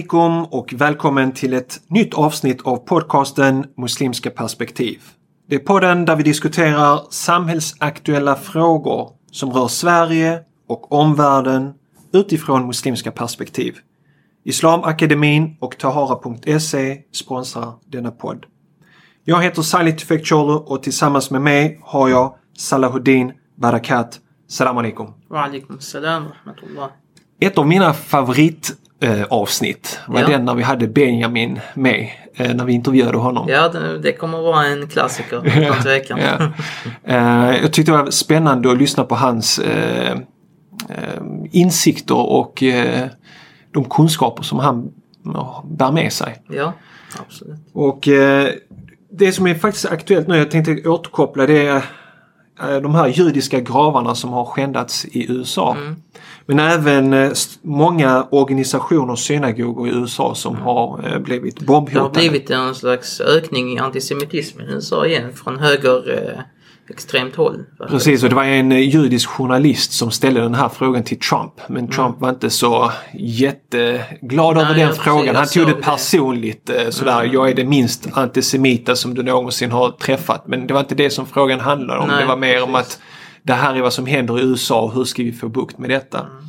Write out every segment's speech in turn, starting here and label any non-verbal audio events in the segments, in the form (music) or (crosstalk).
Alaikum och välkommen till ett nytt avsnitt av podcasten Muslimska perspektiv. Det är podden där vi diskuterar samhällsaktuella frågor som rör Sverige och omvärlden utifrån muslimska perspektiv. Islamakademin och Tahara.se sponsrar denna podd. Jag heter Salih Tufekcioglu och tillsammans med mig har jag Salahuddin Barakat. Salam alaikum. Wa alaikum salam rahmatullah. Ett av mina favoritavsnitt var Ja. den när vi hade Benjamin med. eh, När vi intervjuade honom. Ja, det, det kommer att vara en klassiker (laughs) utan tvekan. Ja. Eh, jag tyckte det var spännande att lyssna på hans eh, eh, insikter och eh, de kunskaper som han bär med sig. ja, absolut. Och eh, det som är faktiskt aktuellt nu, jag tänkte återkoppla det eh, de här judiska gravarna som har skändats i USA. Mm. Men även eh, många organisationer och synagogor i USA som har eh, blivit Mm. Det har bombhotade. blivit en slags ökning i antisemitismen i USA igen från höger eh, extremt håll. Precis, och det var en eh, judisk journalist som ställde den här frågan till Trump. Men Trump var inte så jätteglad över Mm. Den frågan. Han tog det såg det. Mm. personligt eh, sådär. Jag är det minst antisemita som du någonsin har träffat. Men det var inte det som frågan handlade om. Nej, det var mer om precis. att det här är vad som händer i USA och hur ska vi få bukt med detta. Mm.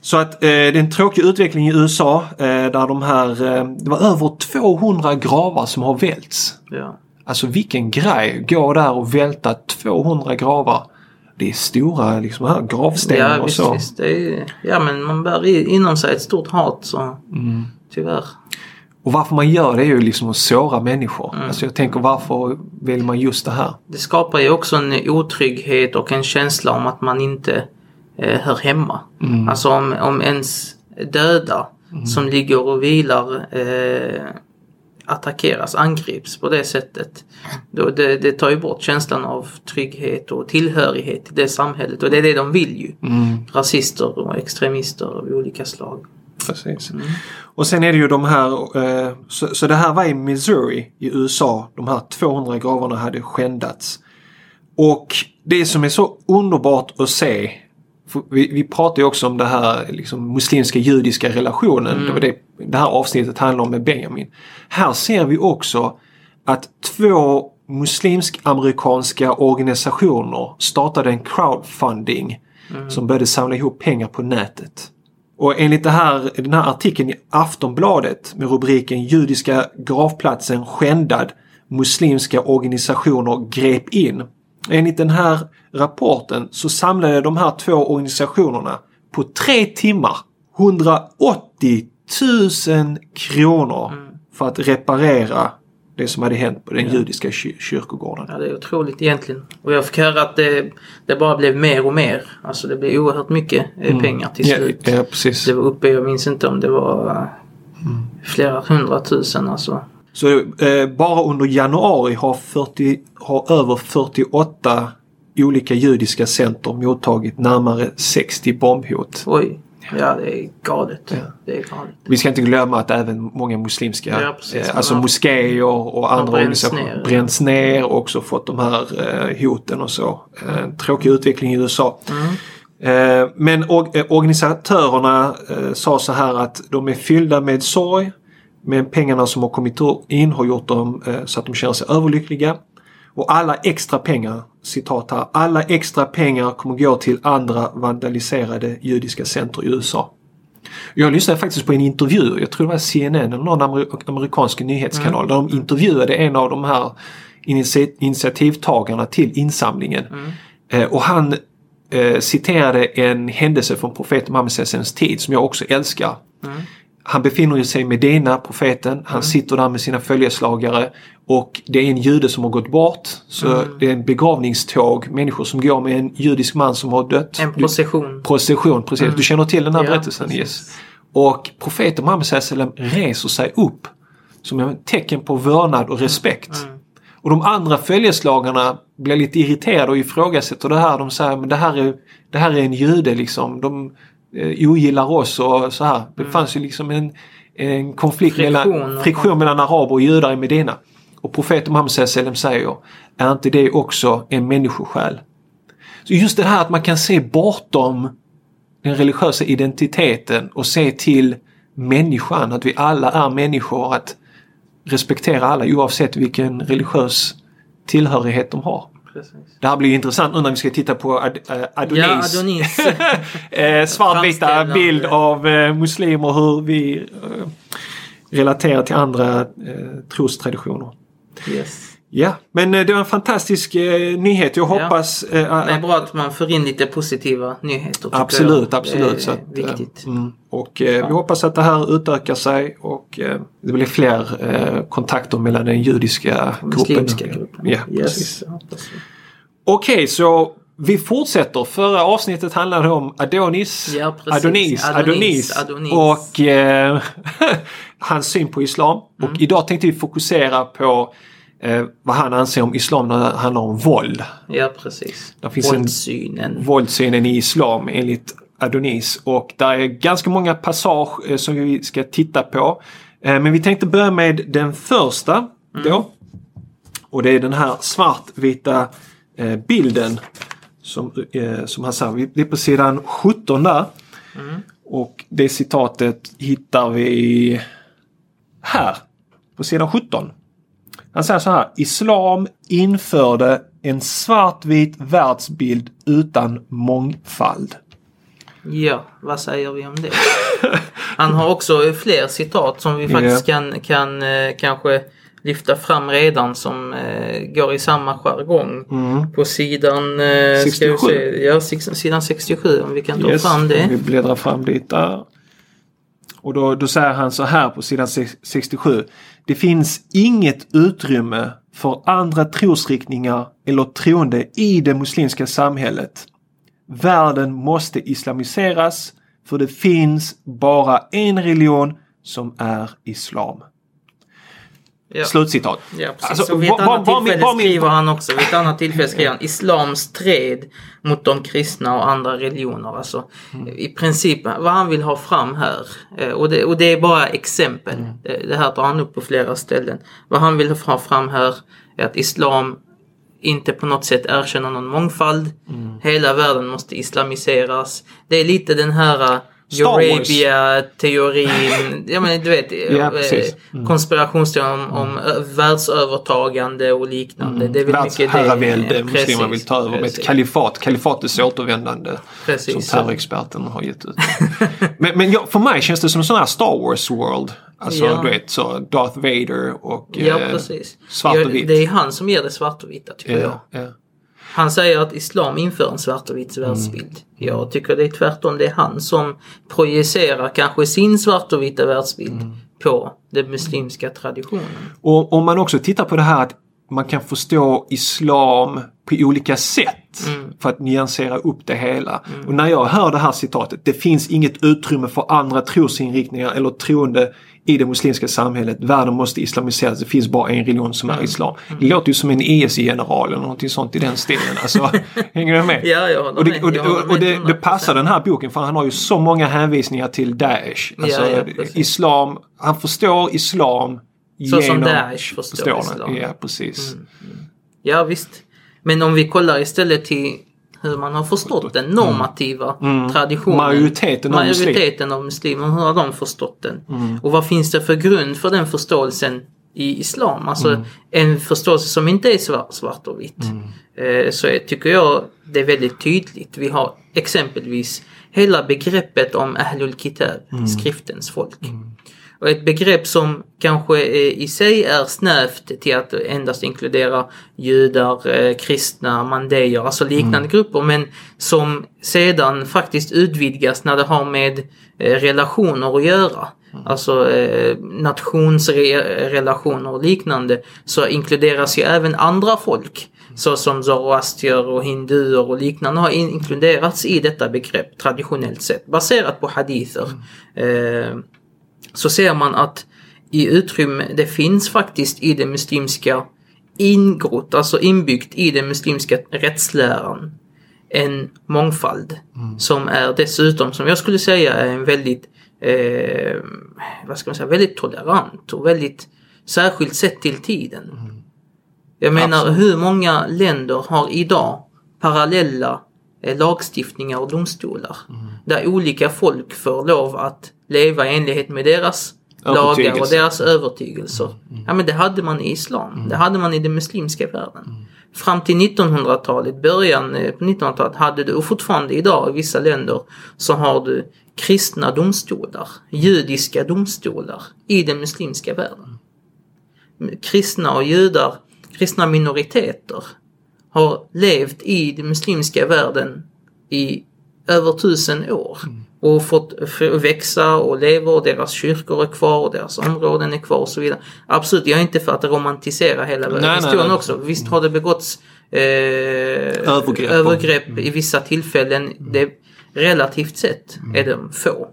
Så att eh, det är en tråkig utveckling i USA eh, där de här, eh, det var över 200 gravar som har välts. Ja. Alltså vilken grej! Gå där och välta 200 gravar. Det är stora liksom här gravstenar Ja, och så. visst. Det är, ja, men man bär inom sig ett stort hat så Mm. tyvärr. Och varför man gör det är ju liksom att såra människor. Mm. Alltså jag tänker varför vill man just det här? Det skapar ju också en otrygghet och en känsla om att man inte eh, hör hemma. Mm. Alltså om, om ens döda som ligger och vilar eh, attackeras, angrips på det sättet. Då det, det tar ju bort känslan av trygghet och tillhörighet till det samhället och det är det de vill ju. Mm. Rasister och extremister av olika slag. Precis. Mm. Och sen är det ju de här, eh, så, så det här var i Missouri i USA. De här 200 gravarna hade skändats. Och det som är så underbart att se vi, vi pratar ju också om det här liksom, muslimska judiska relationen. Det var det det här avsnittet handlar om med Benjamin. Här ser vi också att två muslimsk-amerikanska organisationer startade en crowdfunding som började samla ihop pengar på nätet. Och enligt det här, den här artikeln i Aftonbladet med rubriken Judiska gravplatsen skändad. Muslimska organisationer grep in. Enligt den här rapporten så samlade de här två organisationerna på tre timmar 180 000 kronor för att reparera det som hade hänt på den judiska ky- kyrkogården. Ja, det är otroligt egentligen. Och jag fick höra att det, det bara blev mer och mer. Alltså det blev oerhört mycket eh, pengar till slut. Ja, ja, precis. Det var uppe, jag minns inte om det var eh, flera hundratusen alltså. Så eh, bara under januari har, 40, har över 48 olika judiska center mottagit närmare 60 bombhot. Oj. Ja, det är galet. Ja. Det är galet. Vi ska inte glömma att även många muslimska, Ja, precis. eh, alltså Ja. moskéer och andra organisationer ner. bränns ner och också fått de här eh, hoten och så. Eh, tråkig utveckling i USA. Mm. Eh, men or- eh, organisatörerna eh, sa så här att de är fyllda med sorg. Men pengarna som har kommit in har gjort dem eh, så att de känner sig överlyckliga. Och alla extra pengar, citat här, alla extra pengar kommer gå till andra vandaliserade judiska center i USA. Jag lyssnade faktiskt på en intervju, jag tror det var CNN eller någon amer- amerikansk nyhetskanal, där de intervjuade en av de här initia- initiativtagarna till insamlingen. Eh, och han eh, citerade en händelse från profeten Muhammed Sesens tid som jag också älskar. Han befinner sig i Medina, profeten. Han sitter där med sina följeslagare. Och det är en jude som har gått bort. Så det är en begravningståg. Människor som går med en judisk man som har dött. En procession. Procession, precis. Du känner till den här Ja, berättelsen? precis. Yes. Och profeten Muhammed sallam reser sig upp som ett tecken på vördnad och respekt. Och de andra följeslagarna blir lite irriterade och ifrågasätter det här. De säger men det här är, det här är en jude liksom. De eh, ogillar oss och så här. Det fanns ju liksom en, en konflikt Friktion mellan, friktion mellan araber och judar i Medina. Och profeten Muhammed sallam säger är inte det också en människosjäl? Så just det här att man kan se bortom den religiösa identiteten och se till människan, att vi alla är människor, att respektera alla oavsett vilken religiös tillhörighet de har. Precis. Det här blir intressant nu när vi ska titta på Ad äh, Adonis. Ja, Adonis. (laughs) eh, svartvita bild av eh, muslimer hur vi eh, relaterar till andra eh, trostraditioner. yes. Ja, men eh, det var en fantastisk eh, nyhet. Jag Ja. hoppas eh, Det är bra att man får in lite positiva nyheter. Absolut, jag. absolut. Det är att, eh, viktigt. mm, och eh, vi hoppas att det här utökar sig och eh, det blir fler kontakter mellan den judiska gruppen. Muslimska gruppen. Ja, yes. precis. Okej, så vi fortsätter. Förra avsnittet handlade om Adonis, Ja, precis. Adonis, Adonis, Adonis, Adonis. och (laughs) hans syn på islam. Mm. Och idag tänkte vi fokusera på eh, vad han anser om islam när det handlar om våld. Ja, precis. Det finns en- Våldssynen. Våldssynen i islam enligt Adonis. Och där är ganska många passage eh, som vi ska titta på. Eh, men vi tänkte börja med den första då. Och det är den här svartvita eh, bilden som, eh, som han säger. Det är på sidan 17 där. Och det citatet hittar vi här på sidan 17. Han säger så här. Islam införde en svartvit världsbild utan mångfald. Ja, vad säger vi om det? Han har också fler citat som vi faktiskt kan, kan eh, kanske lyfta fram redan som eh, går i samma jargong. På sidan, eh, ska 67. vi se, ja, sidan 67 om vi kan ta fram det. Vi bläddrar fram dit där. Och då, då säger han så här på sidan 67. Det finns inget utrymme för andra trosriktningar eller troende i det muslimska samhället. Världen måste islamiseras för det finns bara en religion som är islam. Ja. Slutcitat. Ja, precis. Alltså, och vid ett annat tillfälle skriver han också, vid ett annat tillfälle skriver han Islam stred mot de kristna och andra religioner. Alltså, Mm. I princip vad han vill ha fram här, eh, och det, och det är bara exempel. Mm. Det, det här tar han upp på flera ställen. Vad han vill ha fram här är att Islam inte på något sätt erkänner någon mångfald. Mm. Hela världen måste islamiseras. Det är lite den här. Eurabia-teorin. ja men du vet, (laughs) Ja, eh, precis. Mm. konspirationsteorier om, om ö- världsövertagande och liknande. Det är väl mycket det. Eh, muslimer precis, vill ta över med ett precis. kalifat. Kalifatets återvändande. Precis, Som terrorexperten har gett ut. (laughs) men men jag, för mig känns det som en sån här Star Wars world. Alltså Ja. du vet så Darth Vader och Ja, eh, precis. svart och Ja, vitt. Det är han som ger det svart och vita tycker jag. ja, ja. Han säger att islam inför en svart och vit Mm. världsbild. Jag tycker det är tvärtom. Det är han som projicerar kanske sin svart och vita världsbild Mm. på den muslimska traditionen. Och om man också tittar på det här att man kan förstå islam på olika sätt Mm. för att nyansera upp det hela. Och när jag hör det här citatet, det finns inget utrymme för andra trosinriktningar eller troende i det muslimska samhället. Världen måste islamiseras, det finns bara en religion som Mm. är islam. Det låter ju som en IS-general eller någonting sånt i den stilen. Alltså, (laughs) hänger du med? Ja, jag håller Och, det, med. och, det, håller och med det, 100%. det passar den här boken för han har ju så många hänvisningar till Daesh. Alltså, Ja, ja, islam, han förstår islam Så som Daesh förstår den. islam. Ja, precis. Ja visst. Men om vi kollar istället till hur man har förstått den normativa traditionen. Mm. Majoriteten av muslimer. majoriteten av muslimer. Hur har de förstått den? Mm. Och vad finns det för grund för den förståelsen i islam? Alltså Mm. en förståelse som inte är svart, svart och vitt. Mm. Eh, så tycker jag det är väldigt tydligt. Vi har exempelvis hela begreppet om Ahlul Kitab, Mm. skriftens folk. Och ett begrepp som kanske i sig är snävt till att endast inkludera judar, eh, kristna, mandéer, alltså liknande grupper men som sedan faktiskt utvidgas när det har med eh, relationer att göra. Alltså eh, nationsrelationer och liknande så inkluderas ju även andra folk såsom zoroastrier och hinduer och liknande har in- inkluderats i detta begrepp traditionellt sett baserat på hadither. Eh, så ser man att i utrymme, det finns faktiskt i det muslimska ingrott, alltså inbyggt i den muslimska rättsläran en mångfald som är dessutom, som jag skulle säga, är en väldigt, eh, vad ska man säga, väldigt tolerant och väldigt särskilt sett till tiden. Jag menar, Absolut. hur många länder har idag parallella eh, lagstiftningar och domstolar där olika folk får lov att leva i enlighet med deras lagar och deras övertygelser. Ja men det hade man i islam. Det hade man i den muslimska världen. Fram till 1900-talet, början eh, på 1900-talet hade du och fortfarande idag i vissa länder så har du kristna domstolar, judiska domstolar i den muslimska världen. Kristna och judar, kristna minoriteter har levt i den muslimska världen i över tusen år och fått växa och leva och deras kyrkor är kvar och deras områden är kvar och så vidare. Absolut, jag är inte för att romantisera hela Nej, historien nej. också. Visst har det begåtts eh, Övergrepp. övergrepp i vissa tillfällen. Det, relativt sett är de få.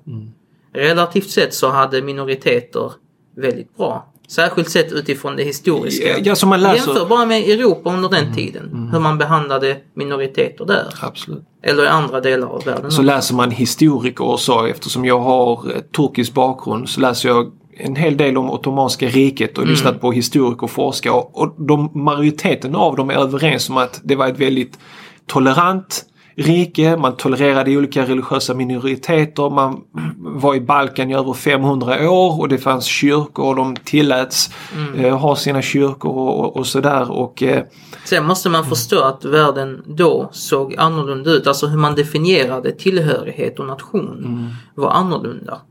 Relativt sett så hade minoriteter väldigt bra. Särskilt sett utifrån det historiska. Ja, som man läser- Jämför bara med Europa under den tiden. Hur man behandlade minoriteter där. Absolut. Eller i andra delar av världen. Så läser man historiker och så eftersom jag har eh, turkisk bakgrund så läser jag en hel del om Ottomanska riket och lyssnat på historiker och forskare och de, majoriteten av dem är överens om att det var ett väldigt tolerant rike, man tolererade olika religiösa minoriteter, man var i Balkan i över 500 år och det fanns kyrkor och de tilläts eh, ha sina kyrkor och, och sådär och eh, Sen måste man förstå att världen då såg annorlunda ut. Alltså hur man definierade tillhörighet och nation var annorlunda.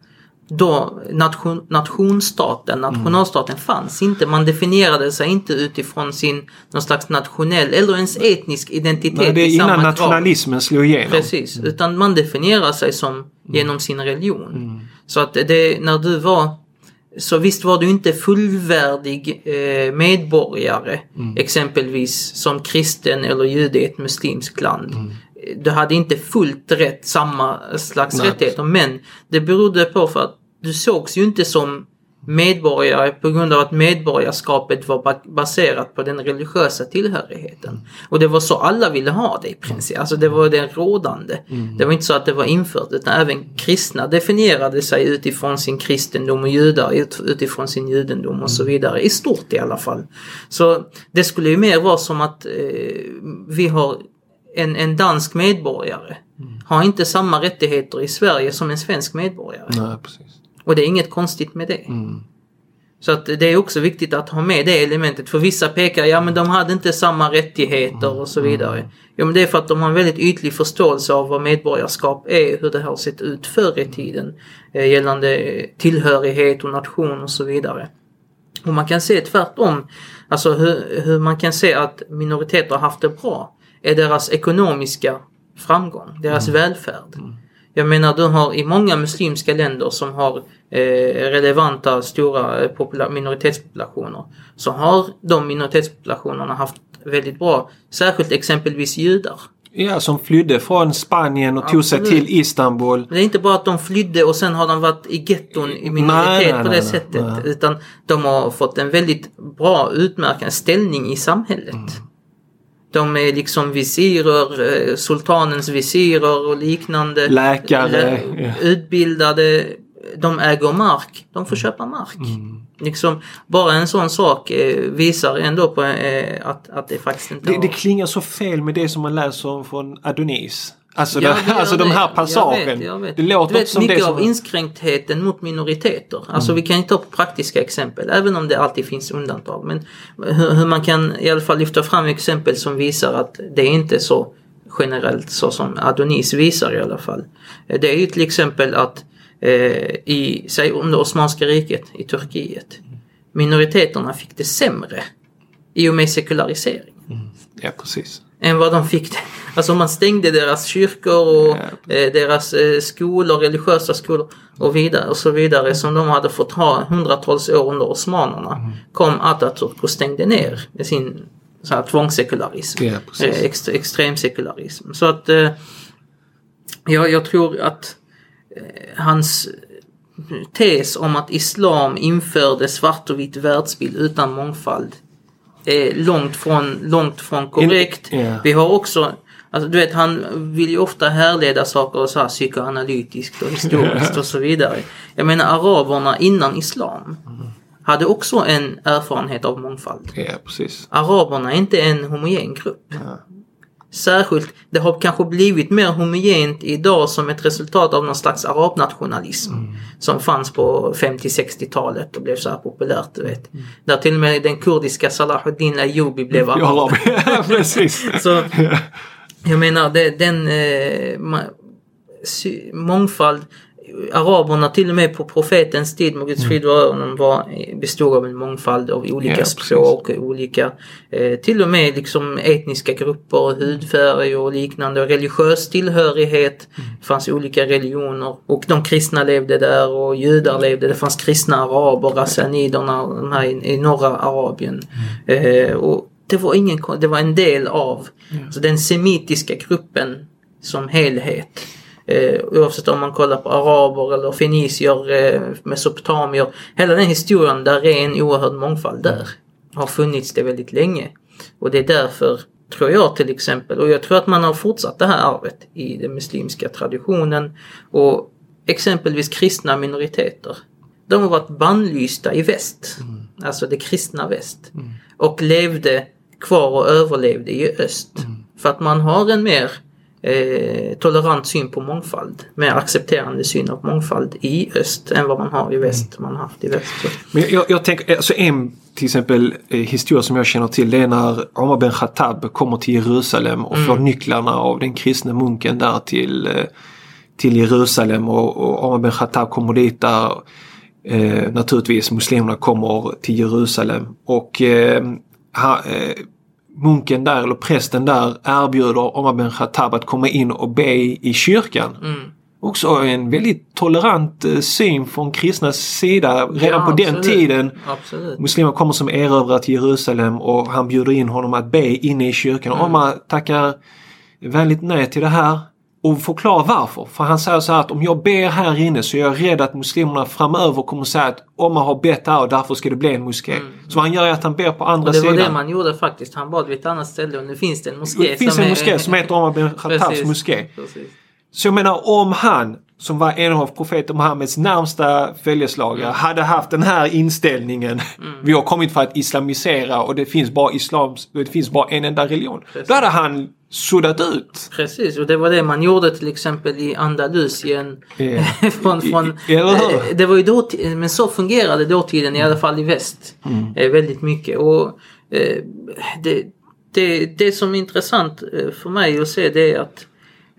Då nation, nationstaten, nationalstaten fanns inte. Man definierade sig inte utifrån sin någon slags nationell eller ens etnisk identitet nej, det är innan nationalismen slog igenom. Precis, utan man definierar sig som genom sin religion. Så att det, när du var så visst var du inte fullvärdig eh, medborgare exempelvis som kristen eller jude i ett muslimskt land. Du hade inte fullt rätt samma slags Nej. rättigheter men det berodde på för att du sågs ju inte som medborgare på grund av att medborgarskapet var ba- baserat på den religiösa tillhörigheten. Och det var så alla ville ha det i princip. Alltså det var det rådande. Det var inte så att det var infört utan även kristna definierade sig utifrån sin kristendom och judar ut- utifrån sin judendom och så vidare. I stort i alla fall. Så det skulle ju mer vara som att eh, vi har en, en dansk medborgare har inte samma rättigheter i Sverige som en svensk medborgare. Nej, precis. Och det är inget konstigt med det. Mm. Så att det är också viktigt att ha med det elementet. För vissa pekar, ja men de hade inte samma rättigheter och så vidare. Ja men det är för att de har en väldigt ytlig förståelse av vad medborgarskap är, hur det har sett ut förr i tiden. Eh, gällande tillhörighet och nation och så vidare. Och man kan se tvärtom, alltså hur, hur man kan se att minoriteter har haft det bra är deras ekonomiska framgång, deras välfärd. Jag menar du har i många muslimska länder som har eh, relevanta stora eh, popula- minoritetspopulationer så har de minoritetspopulationerna haft väldigt bra, särskilt exempelvis judar. Ja, som flydde från Spanien och tog sig Absolut. till Istanbul. Det är inte bara att de flydde och sen har de varit i getton i minoritet Nej, nej, på det nej, sättet. Utan de har fått en väldigt bra utmärkande ställning i samhället. Mm. De är liksom visirer, eh, sultanens visirer och liknande. Läkare. Utbildade. De äger mark. De får köpa mark. Mm. Liksom, bara en sån sak eh, visar ändå på eh, att, att det faktiskt inte Det, har... det klingar så fel med det som man läser om från Adonis. Alltså, Ja, det, alltså de här Jag passagen. vet, jag vet. Det låter du vet, som mycket det som... av inskränktheten mot minoriteter. Alltså vi kan ju ta praktiska exempel, även om det alltid finns undantag. Men hur, hur man kan i alla fall lyfta fram exempel som visar att det är inte så generellt så som Adonis visar i alla fall. Det är ju till exempel att eh, i, säg om det Osmanska riket i Turkiet, minoriteterna fick det sämre i och med sekularisering Ja, precis. Än vad de fick. Alltså man stängde deras kyrkor och eh, deras eh, skolor, religiösa skolor och vidare och så vidare som de hade fått ha hundratals år under osmanerna. Kom Atatürk och stängde ner sin så här, tvångssekularism. Ja, eh, ext, extremsekularism. Så att ja, jag tror att hans tes om att islam införde svart och vitt världsbild utan mångfald är långt från, långt från korrekt. ja. Vi har också, alltså du vet han vill ju ofta härleda saker så här psykoanalytiskt och historiskt och så vidare. Jag menar araberna innan islam hade också en erfarenhet av mångfald. Ja, precis. Araberna är inte en homogen grupp. Särskilt, det har kanske blivit mer homogent idag som ett resultat av någon slags arabnationalism. Mm. Som fanns på 50-60-talet och blev så här populärt. Du vet. Mm. Där till och med den kurdiska Salahuddin Ayoubi blev arab. (laughs) Ja, precis. (laughs) Så jag menar det, den eh, mångfald Araberna till och med på profetens tid, må Guds frid vara över honom, var, bestod av en mångfald av olika precis. språk, olika eh, till och med liksom etniska grupper, hudfärg och liknande. Och religiös tillhörighet. Det fanns olika religioner och de kristna levde där och judar levde. Det fanns kristna araber, rassaniderna de här i, i norra Arabien. Eh, och det var, ingen, det var en del av så den semitiska gruppen som helhet. Eh, oavsett om man kollar på araber eller fenicier, eh, mesopotamier. Hela den historien, där är en oerhörd mångfald där. Har funnits det väldigt länge. Och det är därför, tror jag till exempel, och jag tror att man har fortsatt det här arvet i den muslimska traditionen. Och exempelvis kristna minoriteter. De har varit bannlysta i väst. Alltså det kristna väst. Och levde kvar och överlevde i öst. För att man har en mer eh, tolerant syn på mångfald. Mer accepterande syn av mångfald i öst än vad man har i väst. Man har haft i väst. Så. Men jag, jag tänker, alltså en till exempel eh, historia som jag känner till det är när Omar ben Khattab kommer till Jerusalem och får nycklarna av den kristne munken där till, eh, till Jerusalem och, och Omar ben Khattab kommer dit där eh, naturligtvis muslimerna kommer till Jerusalem och eh, ha, eh, munken där eller prästen där erbjuder Omar ben Khattab att komma in och be i kyrkan. Mm. Också en väldigt tolerant eh, syn från kristnas sida redan Ja, på den absolut. tiden. Absolut. Muslimer kommer som erövrare till Jerusalem och han bjuder in honom att be inne i kyrkan. Mm. Omar tackar vänligt nej till det här och förklarar varför. För han säger så här att om jag ber här inne så är jag rädd att muslimerna framöver kommer säga att Omar har bett här och därför ska det bli en moské. Så han gör är att han ber på andra Mm. Och det var sidan. det man gjorde faktiskt. Han bad vid ett annat ställe och nu finns det en moské. Det finns en är- moské som heter Omar ben Khattabs moské. precis. Så jag menar om han som var en av profeten Muhammeds närmsta följeslagare Mm. hade haft den här inställningen. Vi har kommit för att islamisera och det finns bara islams, det finns bara en enda religion. Precis. Då hade han suddat ut. Precis, och det var det man gjorde till exempel i Andalusien. Eh, från, (laughs) från, i- hur? eh, det var ju då, men så fungerade dåtiden i alla fall i väst. Mm. Eh, väldigt mycket. Och eh, det, det, det som är intressant för mig att se det är att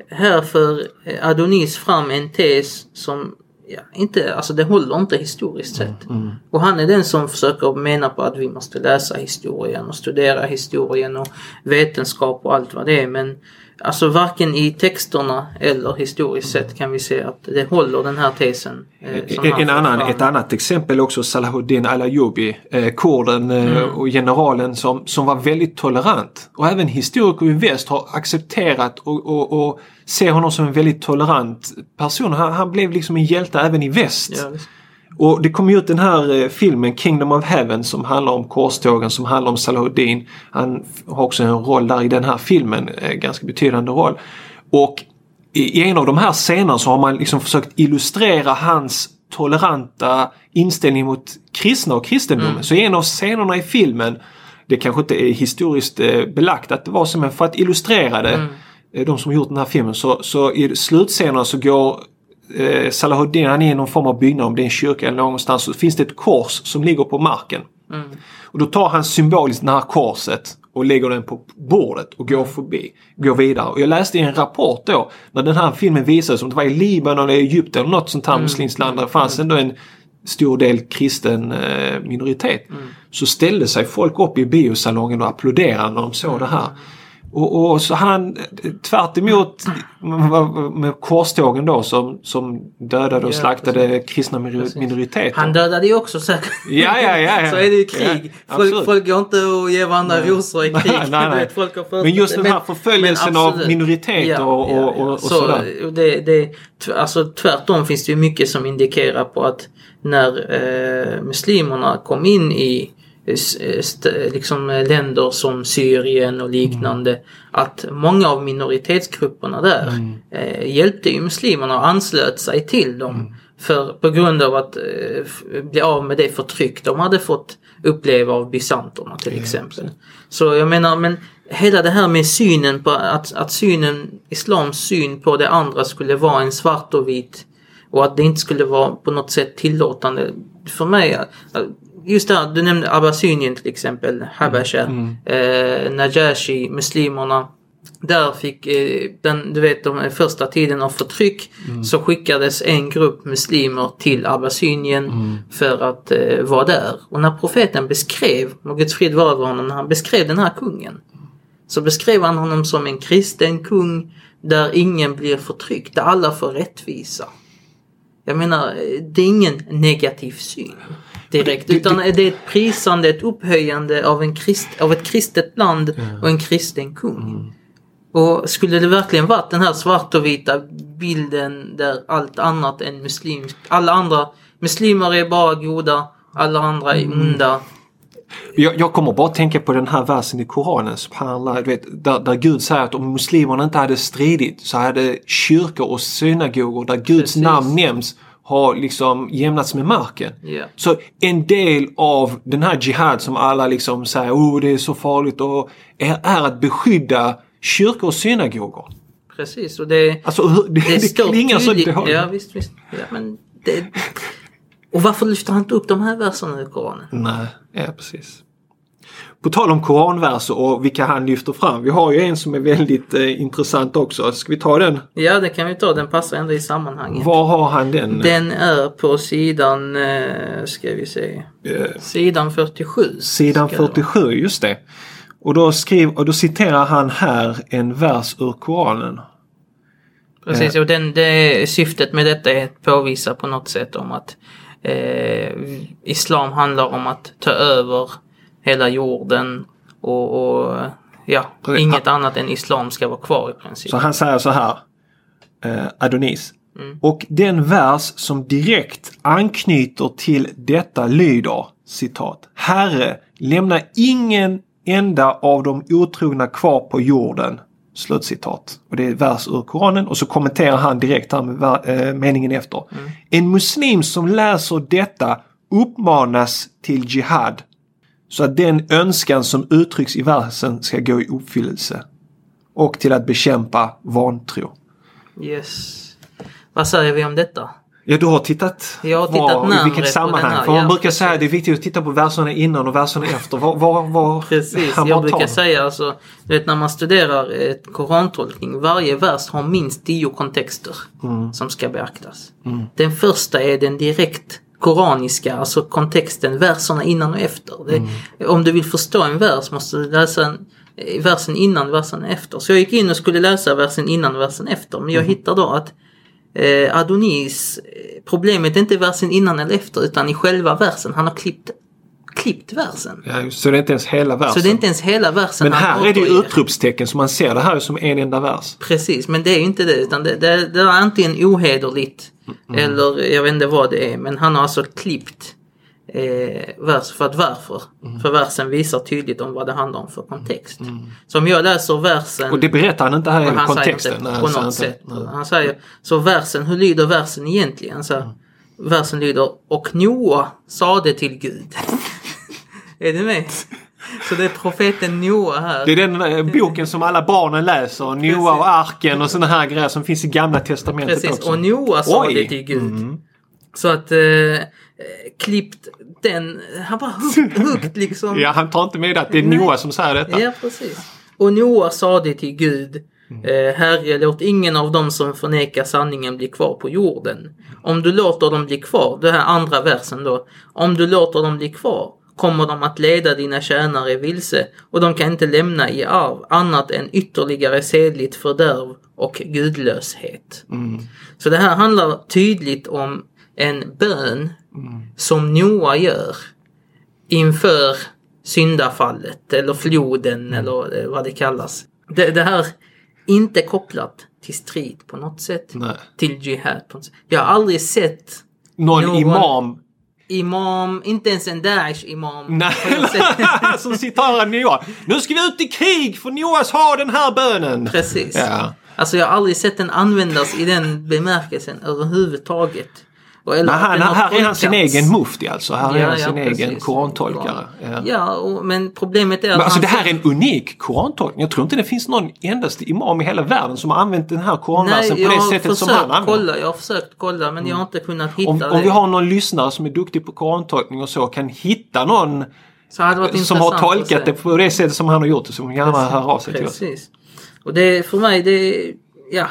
här för eh, Adonis fram en tes som ja, inte, alltså det håller inte historiskt Mm, sett. Och han är den som försöker mena på att vi måste läsa historien och studera historien och vetenskap och allt vad det är. Men alltså varken i texterna eller historiskt sett kan vi se att det håller den här tesen. eh, En, annan, fram. ett annat exempel också Salahuddin Al-Ayoubi, eh, kurden eh, Mm. och generalen som, som var väldigt tolerant. Och även historiker i väst har accepterat och, och, och ser honom som en väldigt tolerant person. Han, han blev liksom en hjälte även i väst. Ja. Och det kom ut den här eh, filmen Kingdom of Heaven som handlar om korstågen, som handlar om Salahuddin. Han har också en roll där i den här filmen, eh, ganska betydande roll. Och i en av de här scenerna så har man liksom försökt illustrera hans toleranta inställning mot kristna och kristendomen. Så i en av scenerna i filmen, det kanske inte är historiskt eh, belagt att det var som en, för att illustrera det, eh, de som gjort den här filmen, så, så i slutscenerna så går eh, Salahuddin han är i någon form av byggnad, om det är en kyrka eller någonstans, så finns det ett kors som ligger på marken. Och då tar han symboliskt det här korset och lägger den på bordet och går förbi, går vidare. Och jag läste i en rapport då när den här filmen visades, om det var i Libanon eller Egypten eller något sånt här muslimskt land där det fanns ändå en stor del kristen eh, minoritet. Så ställde sig folk upp i biosalongen och applåderade när de såg det här. Och, och så han tvärt emot med korstågen då som, som dödade och Ja, slaktade kristna Precis. minoriteter. Han dödade ju också säkert. Ja, ja, ja, ja. (laughs) Så är det ju krig. Ja, folk, folk går inte och ger varandra rosor i (laughs) krig. Nej, nej. Folk har Men just den här förföljelsen av minoriteter och- och- och- och så, sådär. Det, det, alltså, tvärtom finns det ju mycket som indikerar på att när eh, muslimerna kom in i liksom eh, länder som Syrien och liknande. Mm. Att många av minoritetsgrupperna där eh, hjälpte ju muslimerna och anslöt sig till dem. Mm. För på grund av att eh, bli av med det förtryck de hade fått uppleva av bysanterna till exempel. Så jag menar, men hela det här med synen på att, att synen, islams syn på det andra skulle vara en svart och vit och att det inte skulle vara på något sätt tillåtande. För mig, just det du nämnde Abbasynien till exempel, Habasha, Mm. eh, Najashi, muslimerna. Där fick, eh, den, du vet de första tiden av förtryck Mm. så skickades en grupp muslimer till Abbasynien Mm. för att eh, vara där. Och när profeten beskrev, och Guds frid var över honom, när han beskrev den här kungen. Så beskrev han honom som en kristen kung där ingen blir förtryckt, där alla får rättvisa. Jag menar, eh, det är ingen negativ syn direkt. Utan det är ett prisande, ett upphöjande av, en krist, av ett kristet land och en kristen kung. Och skulle det verkligen varit den här svart och vita bilden där allt annat än muslimskt, alla andra muslimer är bara goda, alla andra är onda. Jag, jag kommer bara tänka på den här versen i Koranen, subhanallah, du vet, där, där Gud säger att om muslimerna inte hade stridit så hade kyrkor och synagogor där Guds Precis. namn nämns har liksom jämnats med marken. Ja. Så en del av den här jihad som alla liksom säger oh det är så farligt och är, är att beskydda kyrkor och synagogor. Precis, och det, Alltså det, det det, klingar så dåligt. Ja, visst, visst. Ja, men det... Och varför lyfter han inte upp de här verserna i Koranen? Nej, ja precis. På tal om koranverser och vilka han lyfter fram. Vi har ju en som är väldigt eh, intressant också. Ska vi ta den? Ja, det kan vi ta. Den passar ändå i sammanhanget. Var har han den? Den är på sidan, eh, ska vi se, Eh, sidan 47. sidan ska det vara. 47, just det. Och då, skriv, och då citerar han här en vers ur Koranen. Precis, och den, det, syftet med detta är att påvisa på något sätt om att eh, Islam handlar om att ta över hela jorden och, och ja, Precis. inget annat än Islam ska vara kvar i princip. Så han säger så här. Eh, Adonis. Mm. Och den vers som direkt anknyter till detta lyder citat. Herre, lämna ingen enda av de otrogna kvar på jorden. Slutcitat. Och det är vers ur Koranen och så kommenterar han direkt här med eh, meningen efter. Mm. En muslim som läser detta uppmanas till jihad. Så att den önskan som uttrycks i versen ska gå i uppfyllelse. Och till att bekämpa vantro. Yes. Vad säger vi om detta? Ja, du har tittat, Jag har tittat var, i vilket sammanhang. För man ja, brukar precis. säga att det är viktigt att titta på verserna innan och verserna efter. Var, var, var, Precis, jag brukar säga alltså, du vet när man studerar ett korantolkning, varje vers har minst tio kontexter Mm. som ska beaktas. Den första är den direkt koraniska, alltså kontexten, verserna innan och efter. Det, Mm. Om du vill förstå en vers måste du läsa en, eh, versen innan, versen efter. Så jag gick in och skulle läsa versen innan, versen efter, men jag Mm. hittar då att eh, Adonis, eh, problemet är inte versen innan eller efter utan i själva versen. Han har klippt, klippt versen. Ja, så det är inte ens hela versen. Så det är inte ens hela versen Men här är det ju utropstecken så man ser det här som en enda vers. Precis, men det är ju inte det. Utan det, det, det är antingen ohederligt Mm. eller jag vet inte vad det är. Men han har alltså klippt eh, vers för att varför? Mm. För versen visar tydligt om vad det handlar om för kontext. Så om jag läser versen Och det berättar han inte här i kontexten. säger inte Nej, på säger något sätt. Nej. Han säger, så versen, hur lyder versen egentligen? Så här, Versen lyder, och Noa sade till Gud. (laughs) är du med? Så det är profeten Noa här. Det är den eh, boken som alla barnen läser. Noa och arken och såna här grejer som finns i gamla testamentet Precis, också. och Noa sa Oj. det till Gud. Mm. Så att eh, klippt den, han bara huggt, (laughs) huggt liksom. Ja, han tar inte med att det är Noa som säger detta. Ja, precis. Och Noa sa det till Gud. Eh, Herre, låt ingen av dem som förnekar sanningen bli kvar på jorden. Om du låter dem bli kvar, det här andra versen då. Om du låter dem bli kvar kommer de att leda dina tjänare vilse och de kan inte lämna i arv annat än ytterligare sedligt fördärv och gudlöshet. Så det här handlar tydligt om en bön som Noa gör inför syndafallet eller floden eller eh, vad det kallas. Det, det här inte kopplat till strid på något sätt. Nej. Till jihad på något sätt. Jag har aldrig sett Någon, Någon- imam imam, inte ens en Daesh imam. Nej, på något (laughs) sätt. (laughs) som citerar Noa. Nu ska vi ut i krig för Noas ha den här bönen. Precis. Ja. Alltså jag har aldrig sett den användas i den bemärkelsen överhuvudtaget. Eller har här är han sin egen mufti alltså. Här är Ja, han ja, sin egen precis. korantolkare. Ja. Ja, och, men problemet är att Men alltså det här är en unik korantolkning. Jag tror inte det finns någon endaste imam i hela världen som har använt den här koranversen på det sättet som han använder. kolla, jag har försökt kolla men jag har inte kunnat hitta Om, det. om vi har någon lyssnare som är duktig på korantolkning och så kan hitta någon som har tolkat det på det sättet som han har gjort det så får gärna höra av sig till oss. Precis. Och det är för mig, det är, ja,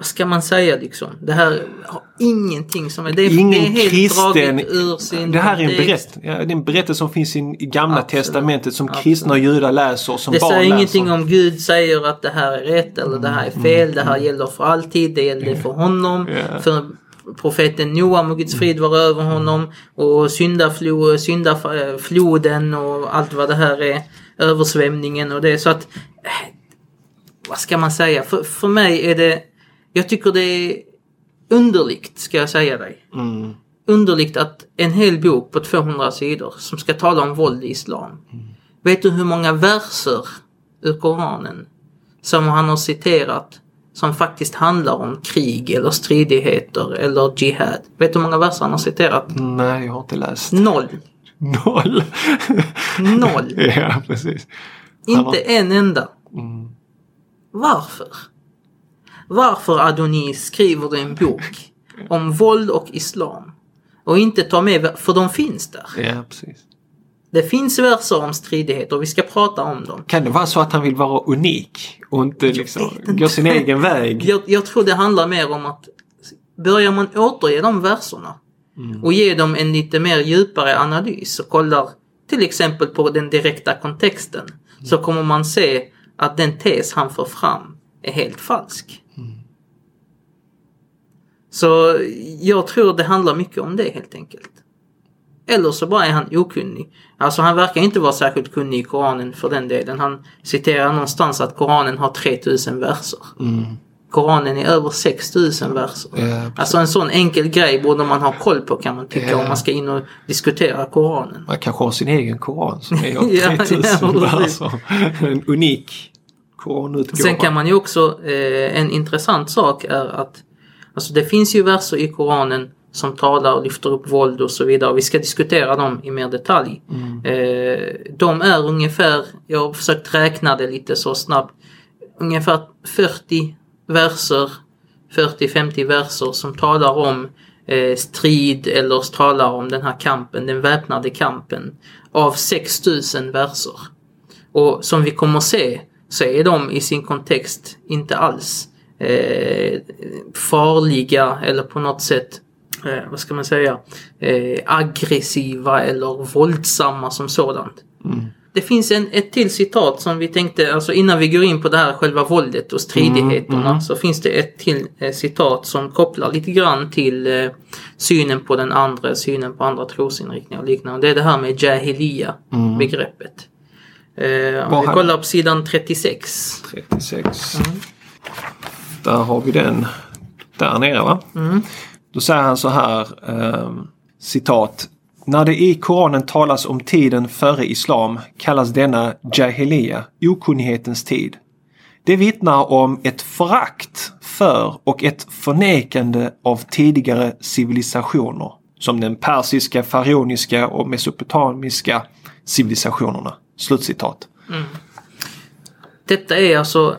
vad ska man säga liksom? Det här har ingenting som är, det är, det är Ingen helt kristen... draget ur sin Det här är en, berätt, ja, det är en berättelse som finns i gamla Absolut. testamentet som Absolut. kristna och judar läser och som Det barn säger läser. ingenting om Gud säger att det här är rätt eller det här är fel. Det här gäller för alltid. Det gäller för honom. Ja. För profeten Noa må Guds frid vara över honom. Och syndaflo, syndafloden och allt vad det här är. Översvämningen och det. Så att... eh, Vad ska man säga? För, för mig är det... Jag tycker det är underligt, ska jag säga dig. Mm. Underligt att en hel bok på 200 sidor som ska tala om våld i islam. Vet du hur många verser ur Koranen som han har citerat som faktiskt handlar om krig eller stridigheter eller jihad? Vet du hur många verser han har citerat? Nej, jag har inte läst. Noll. (laughs) Noll. Noll. (laughs) ja, precis. Han har- Inte en enda. Mm. Varför? Varför Adonis skriver en bok om våld och islam? Och inte tar med, för de finns där. Ja, precis. Det finns verser om stridigheter och vi ska prata om dem. Kan det vara så att han vill vara unik och inte liksom inte. gå sin egen väg? (laughs) Jag, jag tror det handlar mer om att börjar man återge de verserna och ge dem en lite mer djupare analys och kollar till exempel på den direkta kontexten så kommer man se att den tes han för fram är helt falsk. Så jag tror det handlar mycket om det helt enkelt. Eller så bara är han okunnig. Alltså han verkar inte vara särskilt kunnig i Koranen för den delen. Han citerar någonstans att Koranen har 3000 verser. Koranen är över 6000 verser. Ja, Alltså en sån enkel grej borde man ha koll på kan man tycka Ja. om man ska in och diskutera Koranen. Man kanske har sin egen koran som är (laughs) Ja, 3000 ja, verser. En unik koranutgåva. Sen kan man ju också, eh, en intressant sak är att alltså det finns ju verser i Koranen som talar och lyfter upp våld och så vidare. Vi ska diskutera dem i mer detalj. Eh, de är ungefär, jag har försökt räkna det lite så snabbt, ungefär 40 verser, 40-50 verser som talar om eh, strid eller talar om den här kampen, den väpnade kampen av 6000 verser. Och som vi kommer se så är de i sin kontext inte alls eh, farliga eller på något sätt eh, vad ska man säga eh, aggressiva eller våldsamma som sådant. Det finns en, ett till citat som vi tänkte, alltså innan vi går in på det här själva våldet och stridigheterna så finns det ett till eh, citat som kopplar lite grann till eh, synen på den andra, synen på andra trosinriktningar och liknande. Det är det här med jahiliya begreppet. Eh, om vi kollar på sidan 36. 36. Där har vi den. Där nere va? Då säger han så här. ehm, citat. När det i Koranen talas om tiden före Islam kallas denna Jahiliya, okunnighetens tid. Det vittnar om ett förakt för och ett förnekande av tidigare civilisationer. Som den persiska, faraoniska och mesopotamiska civilisationerna. Slutcitat. Detta är alltså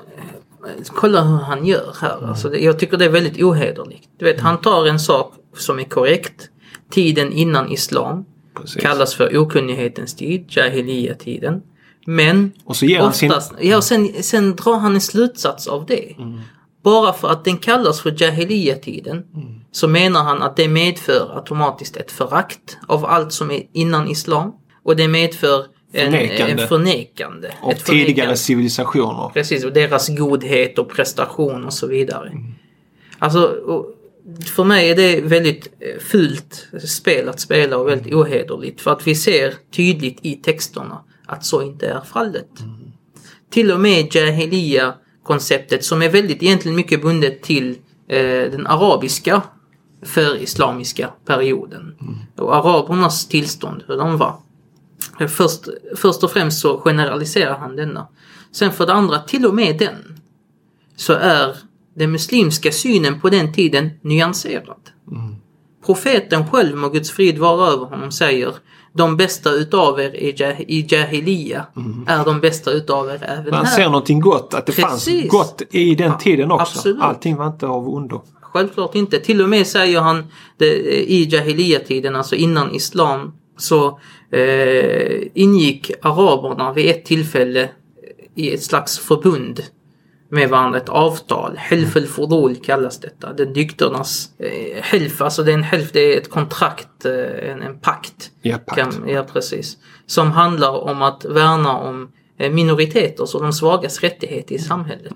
Kolla hur han gör här. Alltså, det- jag tycker det är väldigt ohederligt. Du vet, han tar en sak som är korrekt. Tiden innan islam. Precis. Kallas för okunnighetens tid, jahiliya-tiden. Men Och så ger han sin... oftast, ja, och sen, sen drar han en slutsats av det. Bara för att den kallas för jahiliya-tiden så menar han att det medför automatiskt ett förakt av allt som är innan islam. Och det medför Förnekande. En förnekande Av ett tidigare förnekande. civilisationer. Precis, och deras godhet och prestation och så vidare. Alltså, och för mig är det väldigt eh, fult spel att spela och väldigt ohederligt. För att vi ser tydligt i texterna att så inte är fallet. Till och med Jahiliya-konceptet som är väldigt egentligen mycket bundet till eh, den arabiska för-islamiska perioden. Och arabernas tillstånd, hur de var. Först, först och främst så generaliserar han denna. Sen för det andra, till och med den, så är den muslimska synen på den tiden nyanserad. profeten själv, må Guds frid vara över honom, säger de bästa utav er i, jah- i Jahiliya är de bästa utav er även Man här. ser någonting gott, att det fanns Precis. gott i den tiden också. absolut. Allting var inte av ondo. Självklart inte. Till och med säger han det, i Jahiliya-tiden, alltså innan Islam, så eh, ingick araberna vid ett tillfälle i ett slags förbund med varandra, ett avtal. Helf el fudul kallas detta. Det är dykternas eh, helf, alltså det är en helf, det är ett kontrakt, eh, en, en pakt. Ja, pakt. Kan, ja, precis. Som handlar om att värna om eh, minoriteters och de svagas rättigheter i samhället.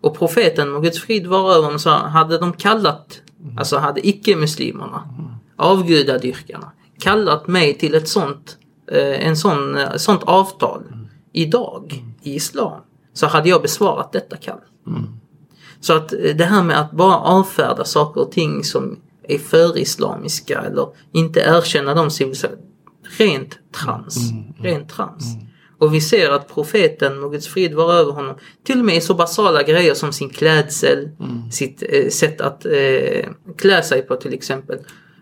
Och profeten, må Guds frid vara över honom, sa hade de kallat, alltså hade icke-muslimerna, avgudadyrkarna, kallat mig till ett sånt, eh, en sån, eh, sånt avtal idag i islam, så hade jag besvarat detta kall. Så att eh, det här med att bara avfärda saker och ting som är för-islamiska eller inte erkänna de civilisationer, rent trans. Rent trans. Och vi ser att profeten, må Guds frid vara över honom, till och med i så basala grejer som sin klädsel, sitt eh, sätt att eh, klä sig på till exempel,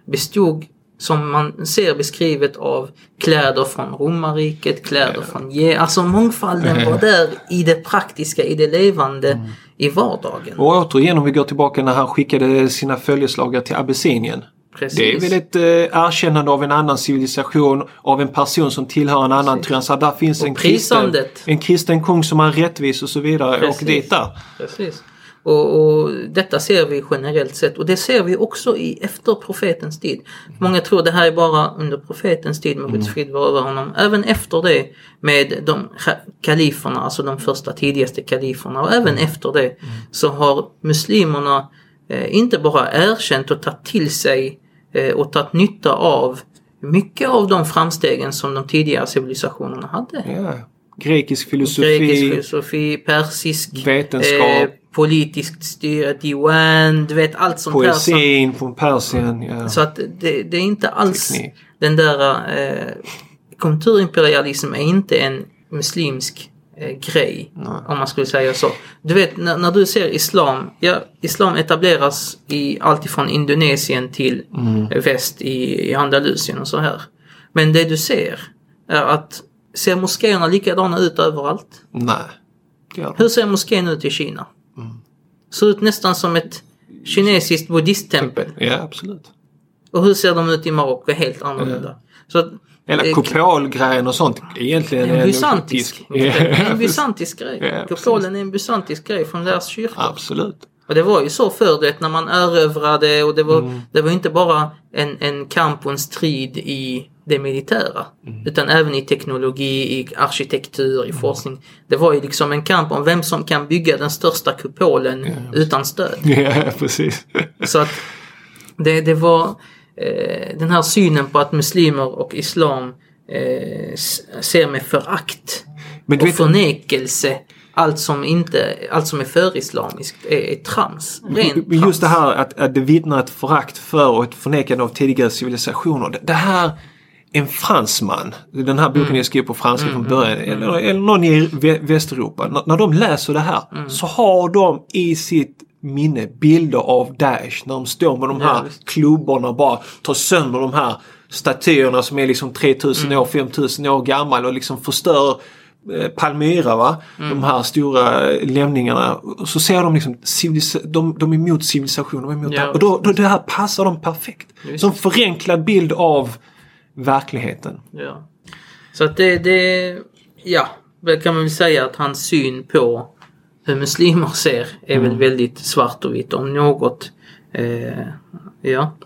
bestod som man ser beskrivet av kläder från romarriket, kläder från ge, alltså mångfalden var (laughs) där i det praktiska, i det levande, i vardagen. Och återigen om vi går tillbaka när han skickade sina följeslagare till Abessinien. Precis. Det är väl ett eh, erkännande av en annan civilisation, av en person som tillhör en annan Precis. trans. Där finns en kristen, en kristen kung som är rättvis och så vidare. Precis. Och dit där. Precis. Och, och detta ser vi generellt sett och det ser vi också i efter profetens tid. Många tror det här är bara under profetens tid med Guds frid vara över honom. Även efter det med de ka- kaliferna, alltså de första tidigaste kaliferna och även efter det så har muslimerna eh, inte bara erkänt och tagit till sig eh, och tagit nytta av mycket av de framstegen som de tidigare civilisationerna hade. Ja. Grekisk filosofi. Grekisk filosofi, persisk Vetenskap. eh, politiskt styre, diwan, du vet allt sånt här. Som, Poesin från Persien. Ja. så att det, det är inte alls Teknik. den där eh, kulturimperialism är inte en muslimsk eh, grej. Om man skulle säga så. Du vet när, när du ser islam, ja islam etableras i allt ifrån Indonesien till eh, väst i, i Andalusien och så här. Men det du ser är att ser moskéerna likadana ut överallt? Nej. Hur ser moskén ut i Kina? Ser ut nästan som ett kinesiskt buddhisttempel. Ja, absolut. Och hur ser de ut i Marocko? Helt annorlunda. Så att, Eller eh, kupolgrejen och sånt. Egentligen en bysantisk. Ja, En bysantisk grej. Ja. Kupolen är en bysantisk grej från deras kyrka. Absolut. Och det var ju så förr det när man erövrade och det var, Mm. det var inte bara en, en kamp och en strid i det militära. Utan även i teknologi, i arkitektur, i forskning. Det var ju liksom en kamp om vem som kan bygga den största kupolen utan stöd. (laughs) Ja, precis. Så att det, det var eh, den här synen på att muslimer och islam eh, ser med förakt och vet, förnekelse allt som, inte, allt som är för-islamiskt är, är trams. Rent Men just det trams. här att, att det vittnar ett förakt för och ett förnekande av tidigare civilisationer. Det, det här, en fransman, den här boken jag skrev på franska från början, eller, eller någon i Vä- Västeuropa. När, när de läser det här så har de i sitt minne bilder av Daesh när de står med de Ja, här visst. klubborna och bara tar sönder de här statyerna som är liksom 3000 år, 5000 år gammal och liksom förstör eh, Palmyra va? De här stora eh, lämningarna. Så ser de liksom de, de är emot civilisation, de är emot Ja, det. Och då, då det här passar dem perfekt. Visst. Som förenklad bild av verkligheten. Ja. Så att det, det, ja, väl kan man väl säga att hans syn på hur muslimer ser är Mm. väl väldigt svart och vitt om något. Eh, ja.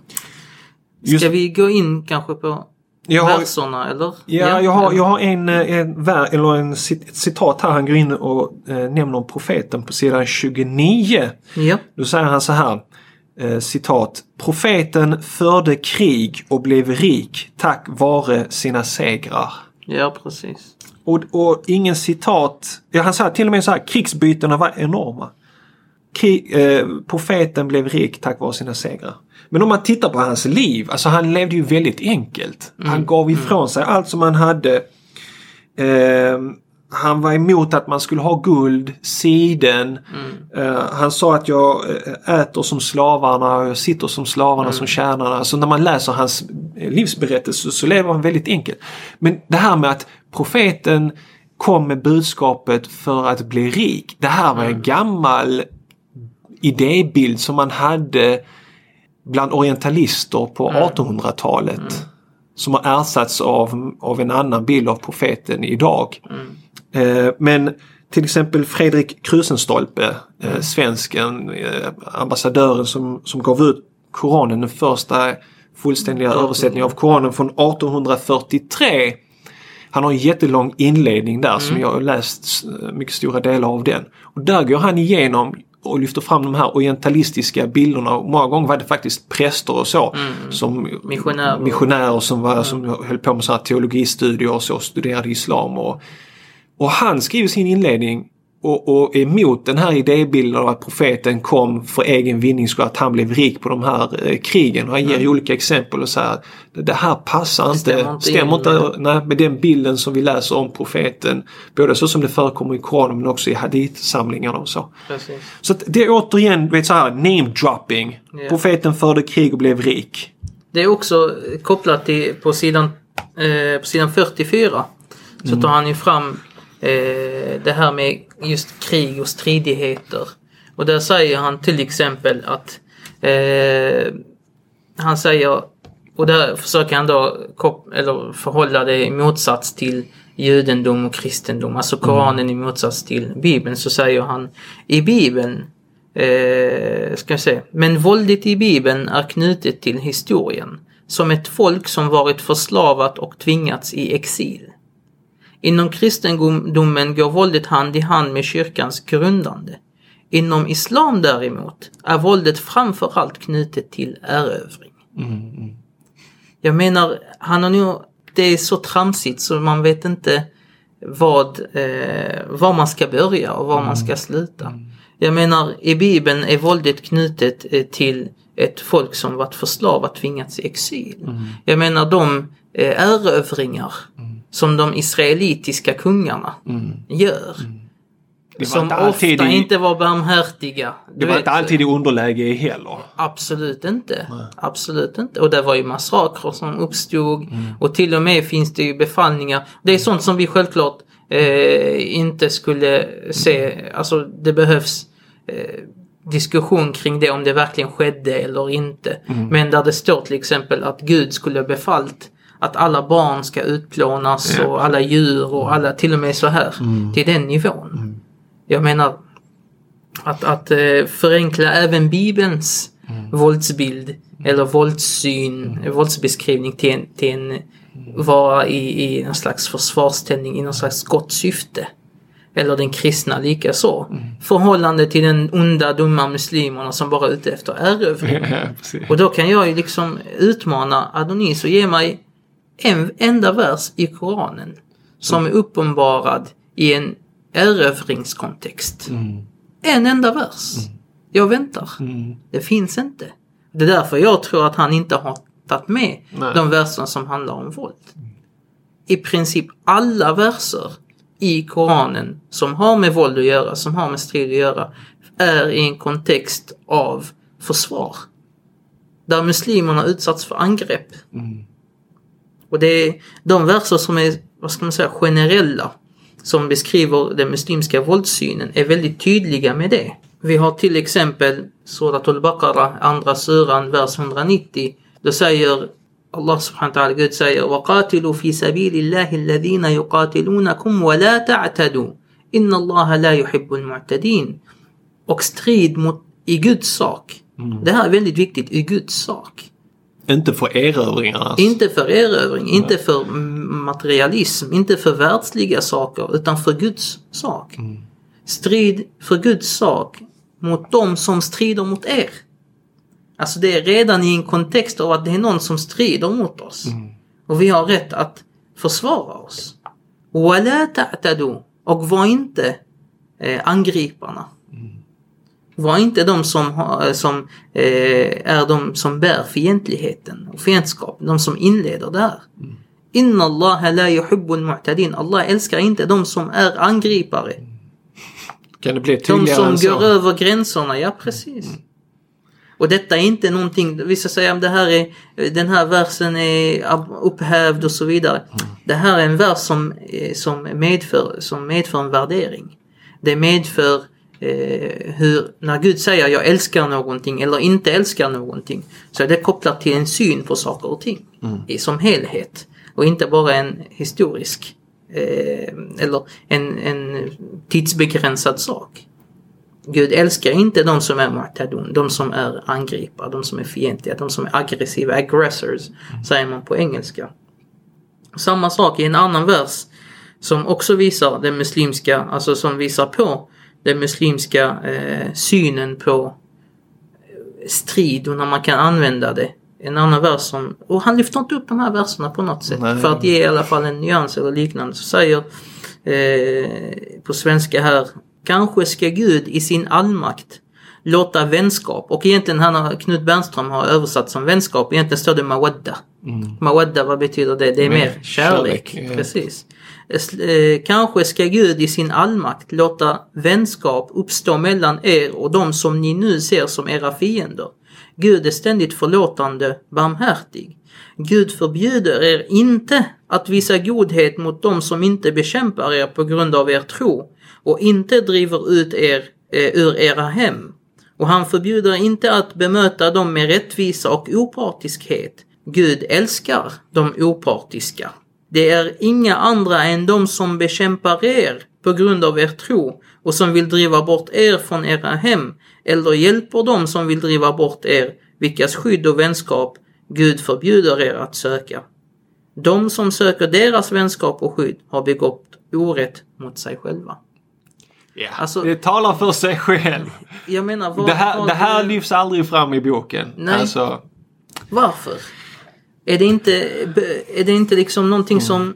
Ska Just- vi gå in kanske på Jag har, verserna eller? ja, jag har, jag har en, eh, en, eller en ett citat här. Han går in och eh, nämner om profeten på sidan 29. Ja. Då säger han så här. Eh, citat. Profeten förde krig och blev rik tack vare sina segrar. ja, precis. Och, och ingen citat. Ja, han sa till och med så här. Krigsbytena var enorma. Krig, eh, profeten blev rik tack vare sina segrar. Men om man tittar på hans liv. Alltså han levde ju väldigt enkelt. Han gav ifrån sig allt som han hade. Eh, han var emot att man skulle ha guld, siden. Eh, han sa att jag eh, äter som slavarna och jag sitter som slavarna som tjänarna. Alltså när man läser hans livsberättelse så lever han väldigt enkelt. Men det här med att profeten kom med budskapet för att bli rik. Det här var en gammal idébild som man hade bland orientalister på 1800-talet. Som har ersatts av, av en annan bild av profeten idag. Eh, men till exempel Fredrik Krusenstolpe, eh, svensken, eh, ambassadören som, som gav ut Koranen, den första fullständiga översättningen av Koranen från 1843. Han har en jättelång inledning där som jag har läst eh, mycket stora delar av den. Och där går han igenom och lyfter fram de här orientalistiska bilderna. Och många gånger var det faktiskt präster och så. Som Missionärer. missionärer som, var, som höll på med så här teologistudier och så, studerade islam. Och, och han skriver sin inledning och, och emot den här idébilden av att profeten kom för egen vinning skull, att han blev rik på de här eh, krigen. Och han ger olika exempel och säger att det här passar inte, stämmer inte stämmer in. inte nej, med den bilden som vi läser om profeten. Både så som det förekommer i Koranen men också i hadith-samlingarna och så. Precis. Så det är återigen vet, så här, name dropping. Ja. Profeten förde krig och blev rik. Det är också kopplat till på sidan, eh, på sidan 44. Så tar han ju fram eh, det här med just krig och stridigheter. Och där säger han till exempel att eh, han säger och där försöker han då kop- eller förhålla det i motsats till judendom och kristendom, alltså Koranen i motsats till Bibeln, så säger han i Bibeln Eh, ska jag säga. Men våldet i Bibeln är knutet till historien. Som ett folk som varit förslavat och tvingats i exil. Inom kristendomen går våldet hand i hand med kyrkans grundande. Inom islam däremot är våldet framförallt knutet till erövring. Jag menar, han har nog, det är så tramsigt så man vet inte vad, eh, var man ska börja och var man ska sluta. Jag menar, i Bibeln är våldet knutet eh, till ett folk som varit förslavat, tvingats i exil. Jag menar de eh, erövringar som de israelitiska kungarna gör. Det var Som inte ofta i- inte var barmhärtiga. Det var vet, inte alltid i underläge heller. Absolut inte. Absolut inte. Och det var ju massakrer som uppstod. Och till och med finns det ju befallningar. Det är sånt som vi självklart eh, inte skulle se. Alltså det behövs eh, diskussion kring det om det verkligen skedde eller inte. Men där det står till exempel att Gud skulle befallt att alla barn ska utplånas Ja. och alla djur och alla till och med så här. Till den nivån. Jag menar att, att eh, förenkla även Bibelns våldsbild eller våldssyn, våldsbeskrivning till en, till en vara i, i någon slags försvarsställning, i någon slags gott syfte. Eller den kristna likaså. Förhållande till den onda, dumma muslimerna som bara är ute efter erövring. (laughs) Precis. Och då kan jag ju liksom utmana Adonis och ge mig en enda vers i Koranen som är uppenbarad i en erövringskontext. En enda vers. Jag väntar. Det finns inte. Det är därför jag tror att han inte har tagit med Nej. de verserna som handlar om våld. I princip alla verser i Koranen som har med våld att göra, som har med strid att göra, är i en kontext av försvar. Där muslimerna utsatts för angrepp. Och det är de verser som är, vad ska man säga, generella som beskriver den muslimska våldssynen är väldigt tydliga med det. Vi har till exempel Surat al-Baqarah, andra suran, vers 190. Då säger Allah subhanahu wa ta'ala, Gud säger وَقَاتِلُوا فِي سَبِيلِ Och strid mot, i Guds sak. Mm. Det här är väldigt viktigt, i Guds sak. Inte för erövringarna? Inte för erövring, Nej. inte för materialism, inte för världsliga saker utan för Guds sak. Mm. Strid för Guds sak mot dem som strider mot er. Alltså det är redan i en kontext av att det är någon som strider mot oss. Mm. Och vi har rätt att försvara oss. Och var inte eh, angriparna. Var inte de som, har, som eh, är de som bär fientligheten och fiendskapen, de som inleder det här. Inna Allah la yuhibbul mu'tadin. Allah älskar inte de som är angripare. Kan det bli De som så? går över gränserna, ja precis. Och detta är inte någonting, vissa säger att det här är, den här versen är upphävd och så vidare. Det här är en vers som, eh, som, medför, som medför en värdering. Det medför eh, hur, när Gud säger jag älskar någonting eller inte älskar någonting. Så är det kopplat till en syn på saker och ting i, som helhet. Och inte bara en historisk eh, eller en, en tidsbegränsad sak. Gud älskar inte de som är mu'tadun, de som är angripare, de som är fientliga, de som är aggressiva, aggressors, säger man på engelska. Samma sak i en annan vers som också visar den muslimska, alltså som visar på den muslimska eh, synen på eh, strid och när man kan använda det. En annan vers som, och han lyfter inte upp de här verserna på något sätt Nej. för att ge i alla fall en nyans eller liknande. Så säger eh, på svenska här, kanske ska Gud i sin allmakt låta vänskap, och egentligen han har, Knut Bernström har översatt som vänskap, egentligen står det mawadda. Mawadda, vad betyder det? Det är Mer mer kärlek. kärlek, ja. Precis. Eh, Eh, kanske ska Gud i sin allmakt låta vänskap uppstå mellan er och de som ni nu ser som era fiender. Gud är ständigt förlåtande, barmhärtig. Gud förbjuder er inte att visa godhet mot de som inte bekämpar er på grund av er tro och inte driver ut er eh, ur era hem. Och han förbjuder inte att bemöta dem med rättvisa och opartiskhet. Gud älskar de opartiska. Det är inga andra än de som bekämpar er på grund av er tro och som vill driva bort er från era hem eller hjälper dem som vill driva bort er, vilkas skydd och vänskap Gud förbjuder er att söka. De som söker deras vänskap och skydd har begått orätt mot sig själva. Ja, Alltså- det talar för sig själv. Jag menar, vad, Det här, vad- det här lyfts aldrig fram i boken. Nej. Alltså, Varför? Är det inte, är det inte liksom någonting som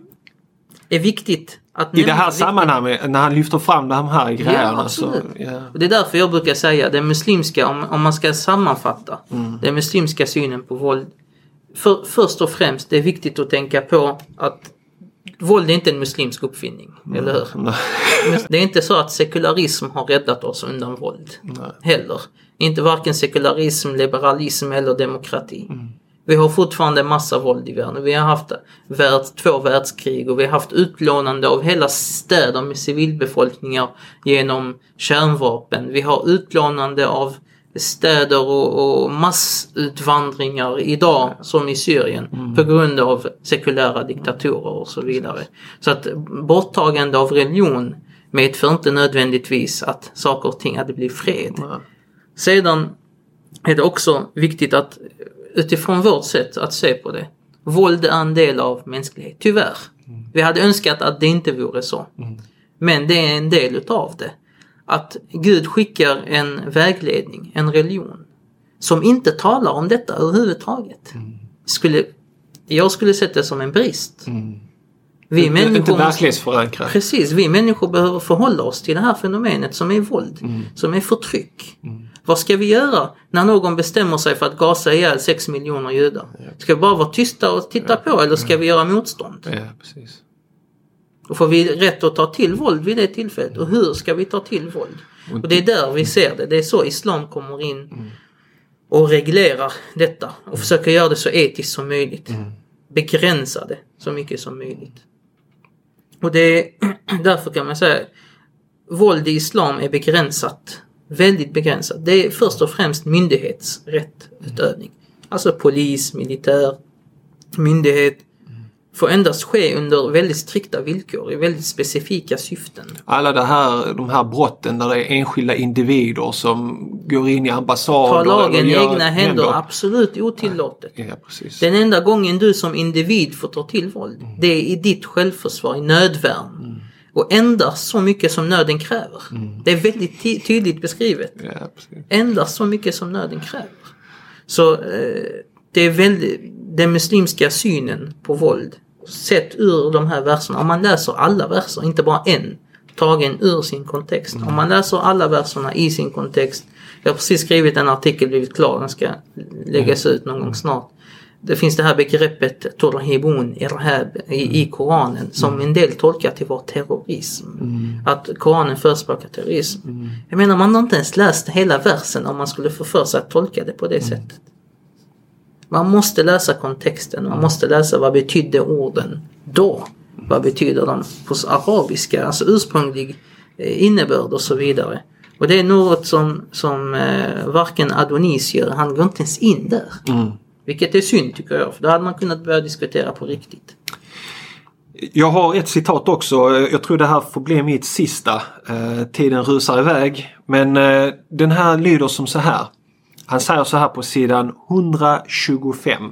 är viktigt att Mm. I det här sammanhanget, när han lyfter fram de här grejerna så... absolut. Ja. Det är därför jag brukar säga den muslimska, om, om man ska sammanfatta Mm. den muslimska synen på våld. För, först och främst, det är viktigt att tänka på att våld är inte en muslimsk uppfinning, eller hur? Nej. (laughs) Det är inte så att sekularism har räddat oss undan våld. Heller. Inte varken sekularism, liberalism eller demokrati. Vi har fortfarande massa våld i världen. Vi har haft värld, två världskrig och vi har haft utlånande av hela städer med civilbefolkningar genom kärnvapen. Vi har utlånande av städer och, och massutvandringar idag som i Syrien på grund av sekulära diktatorer och så vidare. Så att borttagande av religion medför inte nödvändigtvis att saker och ting hade blivit fred. Sedan är det också viktigt att utifrån vårt sätt att se på det. Våld är en del av mänsklighet, tyvärr. Vi hade önskat att det inte vore så. Men det är en del utav det. Att Gud skickar en vägledning, en religion, som inte talar om detta överhuvudtaget. Skulle, jag skulle sett det som en brist. Vi människor verklighetsförankrat. Precis, vi människor behöver förhålla oss till det här fenomenet som är våld, som är förtryck. Vad ska vi göra när någon bestämmer sig för att gasa ihjäl 6 miljoner judar? Ska vi bara vara tysta och titta på eller ska vi göra motstånd? Ja, precis. Och får vi rätt att ta till våld vid det tillfället? Och hur ska vi ta till våld? Och det är där vi ser det. Det är så islam kommer in och reglerar detta och försöker göra det så etiskt som möjligt. Begränsa det så mycket som möjligt. Och det är (clears throat) därför kan man säga våld i islam är begränsat. Väldigt begränsat. Det är först och främst myndighetsrättutövning. Alltså polis, militär, myndighet. Får endast ske under väldigt strikta villkor i väldigt specifika syften. Alla det här, de här brotten där det är enskilda individer som går in i ambassader. Ta lagen i egna händer, absolut otillåtet. Ja. Den enda gången du som individ får ta till våld, det är i ditt självförsvar, i nödvärn. Och endast så mycket som nöden kräver. Det är väldigt ty- tydligt beskrivet. Ja. Endast så mycket som nöden kräver. Så eh, det är väldigt, den muslimska synen på våld, sett ur de här verserna, om man läser alla verser, inte bara en, tagen ur sin kontext. Om man läser alla verserna i sin kontext. Jag har precis skrivit en artikel, blivit klar, den ska läggas ut någon gång snart. Det finns det här begreppet Torhibun, Irhab i, i Koranen som en del tolkar till vår terrorism. Att Koranen förespråkar terrorism. Jag menar man har inte ens läst hela versen om man skulle få för sig att tolka det på det sättet. Man måste läsa kontexten, man måste läsa vad betydde orden då. Vad betyder de på arabiska, alltså ursprunglig eh, innebörd och så vidare. Och det är något som, som eh, varken Adonis gör, han går inte ens in där. Vilket är synd tycker jag, för då hade man kunnat börja diskutera på riktigt. Jag har ett citat också. Jag tror det här får bli mitt sista. Eh, tiden rusar iväg. Men eh, den här lyder som så här. Han säger så här på sidan 125.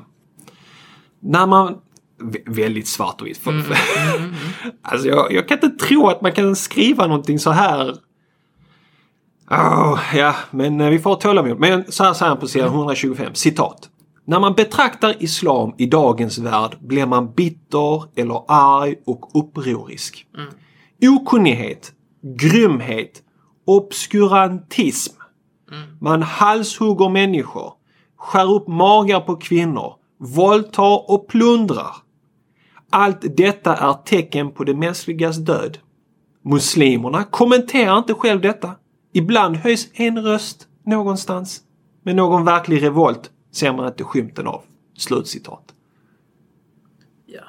När man... Vä- Väldigt svart och vitt. (laughs) alltså jag, jag kan inte tro att man kan skriva någonting så här. Åh, ja, men eh, vi får ha tålamod. Men så här säger han på sidan 125. Citat. När man betraktar islam i dagens värld blir man bitter eller arg och upprorisk. Okunnighet, grymhet, obskurantism. Man halshugger människor, skär upp magar på kvinnor, våldtar och plundrar. Allt detta är tecken på det mänskligas död. Muslimerna kommenterar inte själv detta. Ibland höjs en röst någonstans. Men någon verklig revolt ser man inte skymten av. Slutcitat. Ja.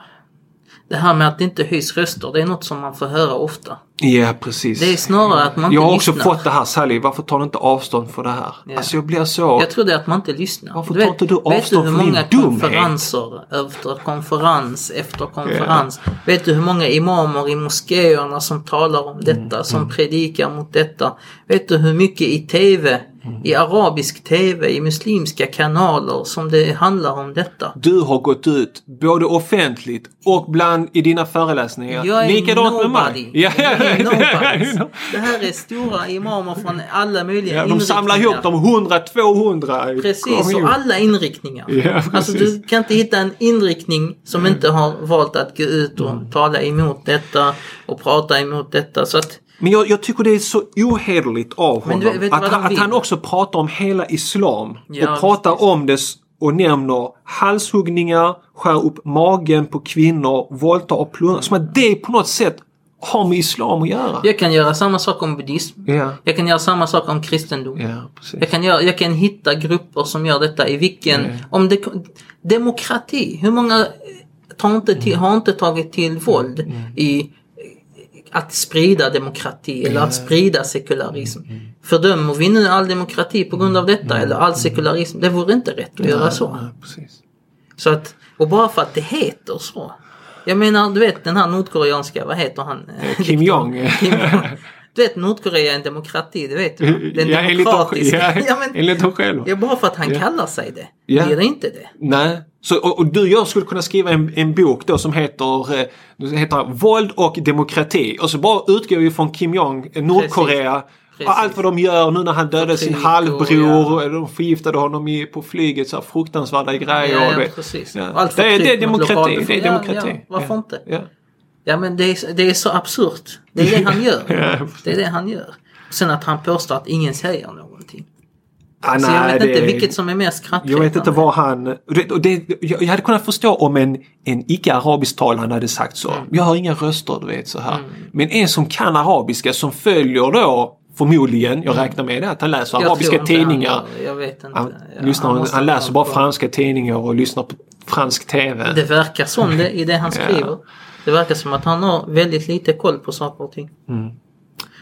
Det här med att det inte höjs röster, det är något som man får höra ofta. Ja, precis. Det är snarare att man inte Jag har också lyssnar. fått det här Sally, varför tar du inte avstånd för det här? Ja. Alltså jag blir så... Jag tror det är att man inte lyssnar. Varför tar inte du vet du avstånd hur från din många dumhet? konferenser efter konferens efter konferens. Vet du hur många imamer i moskéerna som talar om Mm, detta, som predikar mot detta. Vet du hur mycket i TV, Mm. i arabisk TV, i muslimska kanaler som det handlar om detta. Du har gått ut både offentligt och bland i dina föreläsningar. Jag är Likadant med nobody. mig. (laughs) Ja, ja. Det här är stora imamer från alla möjliga Ja, de samlar ihop de 100-200. Precis, och alla inriktningar. Ja, alltså du kan inte hitta en inriktning som inte har valt att gå ut och Mm. tala emot detta och prata emot detta. Så att, Men jag, jag tycker det är så ohederligt av honom du att, han, att han också pratar om hela islam Ja, och pratar visst. om det och nämner halshuggningar, skär upp magen på kvinnor, våldtar och plundrar. Som att det på något sätt har med islam att göra. jag kan göra samma sak om buddhism. Ja, Jag kan göra samma sak om kristendom. precis. Jag kan, göra, jag kan hitta grupper som gör detta i vilken... Om det, demokrati. Hur många tar inte till, har inte tagit till våld i att sprida demokrati eller att sprida sekularism. Fördömer vi nu all demokrati på grund av detta eller all sekularism? Det vore inte rätt att göra så. Ja, så att, och bara för att det heter så. Jag menar, du vet den här nordkoreanska, vad heter han? Kim Jong. (laughs) Kim Jong. Du vet Nordkorea är en demokrati, det vet du. Den ja, enligt dem, demokratiska. ja, (laughs) Ja, men, enligt dem själva. ja, bara för att han Ja. kallar sig det. Ja. Blir det inte det? Nej. Så, och, och du och jag skulle kunna skriva en, en bok då som heter, eh, heter Våld och demokrati. Och så bara utgår vi från Kim Jong, eh, Nordkorea. Precis. Och allt vad de gör nu när han dödade sin halvbror. ja. De förgiftade honom i, på flyget. Så fruktansvärda grejer. Ja, ja, det, precis. Ja. Det, är- det är demokrati. Det är demokrati. ja, varför inte? Ja. Men det är, det är så absurt. Det är det han gör. (laughs) Precis. det är det han gör. Sen att han påstår att ingen säger någonting. Ah, Så jag vet det- inte vilket som är mer skrattretande. Jag vet inte vad han... och det, jag hade kunnat förstå om en, en icke-arabisk talande hade sagt så. Mm. Jag har inga röster, du vet så här. Men en som kan arabiska som följer då förmodligen, jag räknar med det, att han läser Mm. Jag arabiska han tidningar. inte. Han, Ja, lyssnar, han, måste läser bara koll. franska tidningar och lyssnar på fransk TV. Det verkar som det i det han (laughs) Ja. skriver. Det verkar som att han har väldigt lite koll på saker och ting. Mm.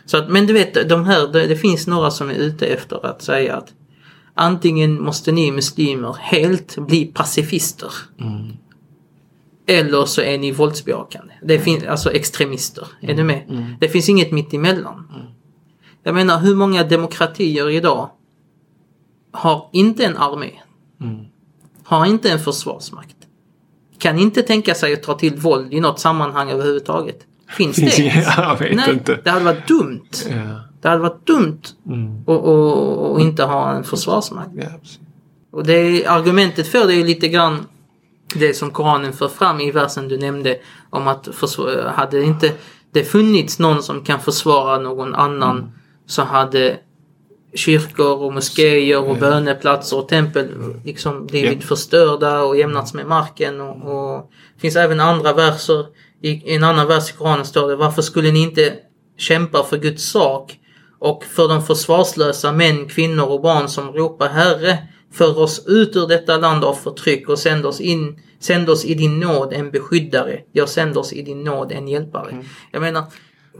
Så att, men du vet, de här, det, det finns några som är ute efter att säga att antingen måste ni muslimer helt bli pacifister. Mm. Eller så är ni våldsbejakande. Det finns alltså extremister. Är du med? Mm. Det finns inget mitt emellan. Jag menar hur många demokratier idag har inte en armé. Mm. Har inte en försvarsmakt. Kan inte tänka sig att ta till våld i något sammanhang överhuvudtaget. Finns (laughs) det? Jag vet Nej, inte. det hade varit dumt. Ja, Det hade varit dumt mm. att och, och inte ha en försvarsmakt. ja. Och det är, argumentet för det är lite grann det som Koranen för fram i versen du nämnde om att försvara, hade inte det funnits någon som kan försvara någon annan så hade kyrkor och moskéer och böneplatser och tempel liksom blivit Ja. förstörda och jämnats med marken. Och, och det finns även andra verser. I, I en annan vers i Koranen står det Varför skulle ni inte kämpa för Guds sak och för de försvarslösa män, kvinnor och barn som ropar Herre för oss ut ur detta land av förtryck och sänd oss in Sänd oss i din nåd en beskyddare. Jag sänder oss i din nåd en hjälpare. Jag menar,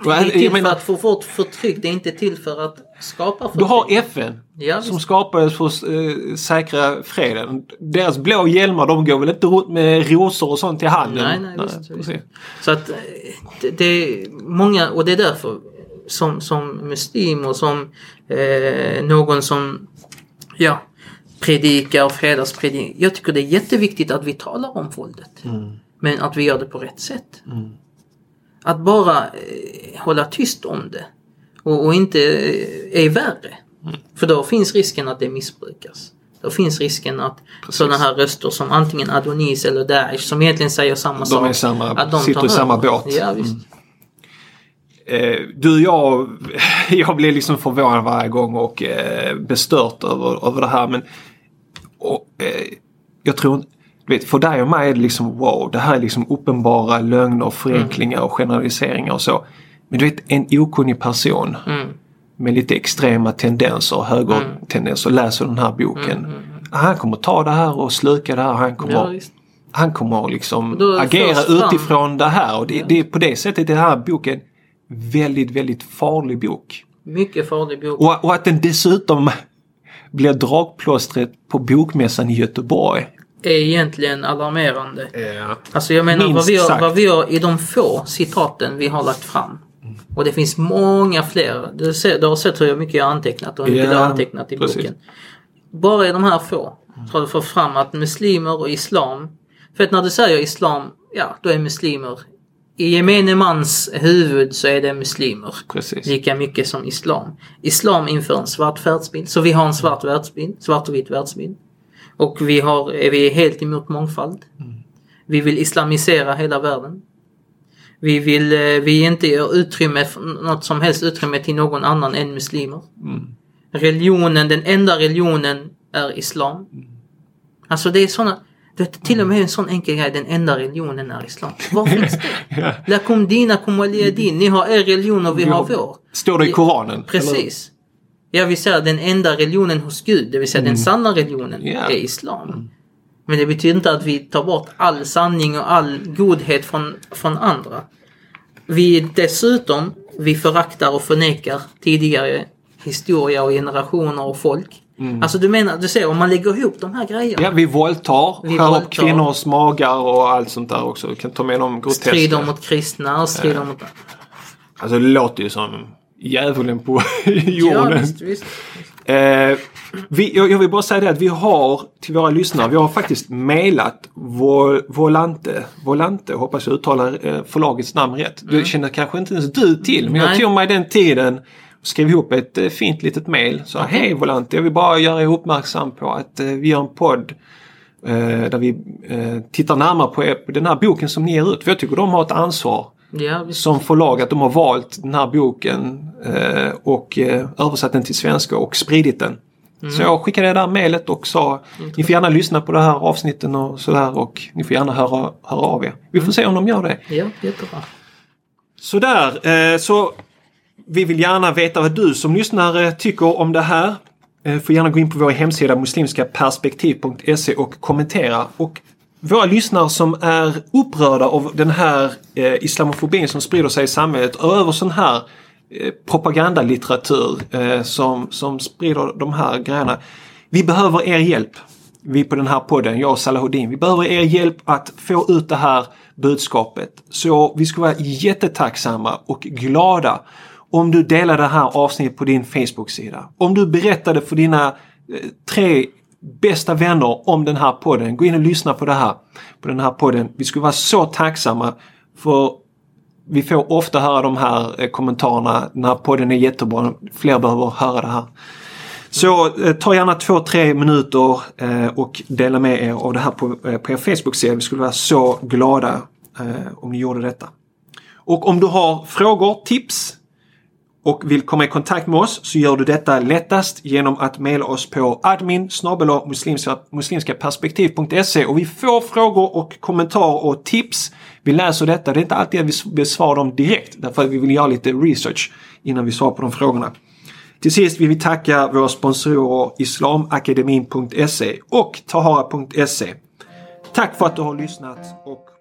det är Mm. Till menar- för att få bort förtryck. Det är inte till för att skapa förtryck. Du har FN Ja, som visst. skapades för att eh, säkra freden. Deras blå hjälmar de går väl inte runt med rosor och sånt i handen? Nej, nej, visst, visst. precis. Så att eh, det, det är många och det är därför som, som muslim och som eh, någon som ja, predikar fredagspredik. Jag tycker det är jätteviktigt att vi talar om våldet. Men att vi gör det på rätt sätt. Att bara eh, hålla tyst om det och, och inte eh, är värre. För då finns risken att det missbrukas. Då finns risken att sådana här röster som antingen Adonis eller Daesh som egentligen säger samma sak. De är samma, att de sitter i samma båt. Ja, visst. Eh, du, jag, (laughs) jag blir liksom förvånad varje gång och eh, bestört över, över det här. Men och, eh, jag tror du vet, för dig och mig är det liksom wow, det här är liksom uppenbara lögner, förenklingar och generaliseringar och så. Men du vet, en okunnig person Mm. med lite extrema tendenser, högertendenser, läser den här boken. Mm, Han kommer ta det här och sluka det här. Han kommer, Ja, han kommer liksom agera utifrån det här. Och det, det är på det sättet den här boken väldigt, väldigt farlig bok. Mycket farlig bok. Och, och att den dessutom blir dragplåstret på bokmässan i Göteborg. är egentligen alarmerande. Ja. Alltså jag menar Minst vad vi, har, sagt. vad vi har i de få citaten vi har lagt fram. Och det finns många fler. Du, ser, du har sett hur mycket jag har antecknat och hur mycket Ja, du har antecknat i precis. boken. Bara i de här få så har du fått fram att muslimer och islam. För att när du säger islam, ja då är muslimer. I gemene mans huvud så är det muslimer. Precis. Lika mycket som islam. Islam inför en svart världsbild. Så vi har en svart världsbild. Svart och vit världsbild. Och vi har, är vi helt emot mångfald. Vi vill islamisera hela världen. Vi vill, eh, vi inte ger utrymme, något som helst utrymme till någon annan än muslimer. Religionen, den enda religionen är islam. Alltså det är såna, det är till och med en sån enkel grej, den enda religionen är islam. Var (laughs) finns det? Lakum dinakum waliya din. Ni har er religion och vi har vår. Står det i Koranen? Precis. Ja, vi säger den enda religionen hos Gud, det vill säga den sanna religionen, Ja. är islam. Men det betyder inte att vi tar bort all sanning och all godhet från, från andra. Vi dessutom, vi föraktar och förnekar tidigare historia och generationer och folk. Alltså du menar, du ser om man lägger ihop de här grejerna. Ja, vi våldtar. Vi skär upp kvinnors magar och allt sånt där också. Vi kan ta med de groteska. Strider mot kristna och strider mot... Alltså det låter ju som djävulen på (laughs) Ja, jorden. visst, visst. Eh, vi, jag, jag vill bara säga det att vi har till våra lyssnare, vi har faktiskt mejlat Vol, Volante, Volante hoppas jag uttalar eh, förlagets namn rätt. Det känner kanske inte ens du till men jag Nej. tog mig den tiden skrev ihop ett eh, fint litet mejl. Så hej Volante, jag vill bara göra er uppmärksam på att eh, vi gör en podd eh, där vi tittar närmare på, er, på den här boken som ni ger ut. För jag tycker de har ett ansvar Ja, som förlag att de har valt den här boken och översatt den till svenska och spridit den. Så jag skickade det där mejlet och sa ni får gärna lyssna på det här avsnitten och sådär och ni får gärna höra, höra av er. Vi får se om de gör det. Ja, jättebra. Sådär, eh, så vi vill gärna veta vad du som lyssnare tycker om det här. Eh, får gärna gå in på vår hemsida muslimskaperspektiv.se och kommentera. Och våra lyssnare som är upprörda av den här eh, islamofobin som sprider sig i samhället och över sån här eh, propagandalitteratur eh, som, som sprider de här grejerna. Vi behöver er hjälp. Vi på den här podden, jag och Salahuddin. Vi behöver er hjälp att få ut det här budskapet. Så vi skulle vara jättetacksamma och glada om du delar det här avsnittet på din Facebook-sida. Om du berättade för dina eh, tre bästa vänner om den här podden. Gå in och lyssna på det här. På den här podden. Vi skulle vara så tacksamma för vi får ofta höra de här eh, kommentarerna. Den här podden är jättebra. Fler behöver höra det här. Så eh, ta gärna två, tre minuter och dela med er av det här på, på er Facebook-sida. Vi skulle vara så glada om ni gjorde detta. Och om du har frågor, tips och vill komma i kontakt med oss så gör du detta lättast genom att mejla oss på admin muslimskaperspektiv.se och vi får frågor och kommentarer och tips. Vi läser detta. Det är inte alltid att vi besvarar dem direkt därför att vi vill göra lite research innan vi svarar på de frågorna. Till sist vill vi tacka våra sponsorer islamakademin.se och tahara.se. Tack för att du har lyssnat och.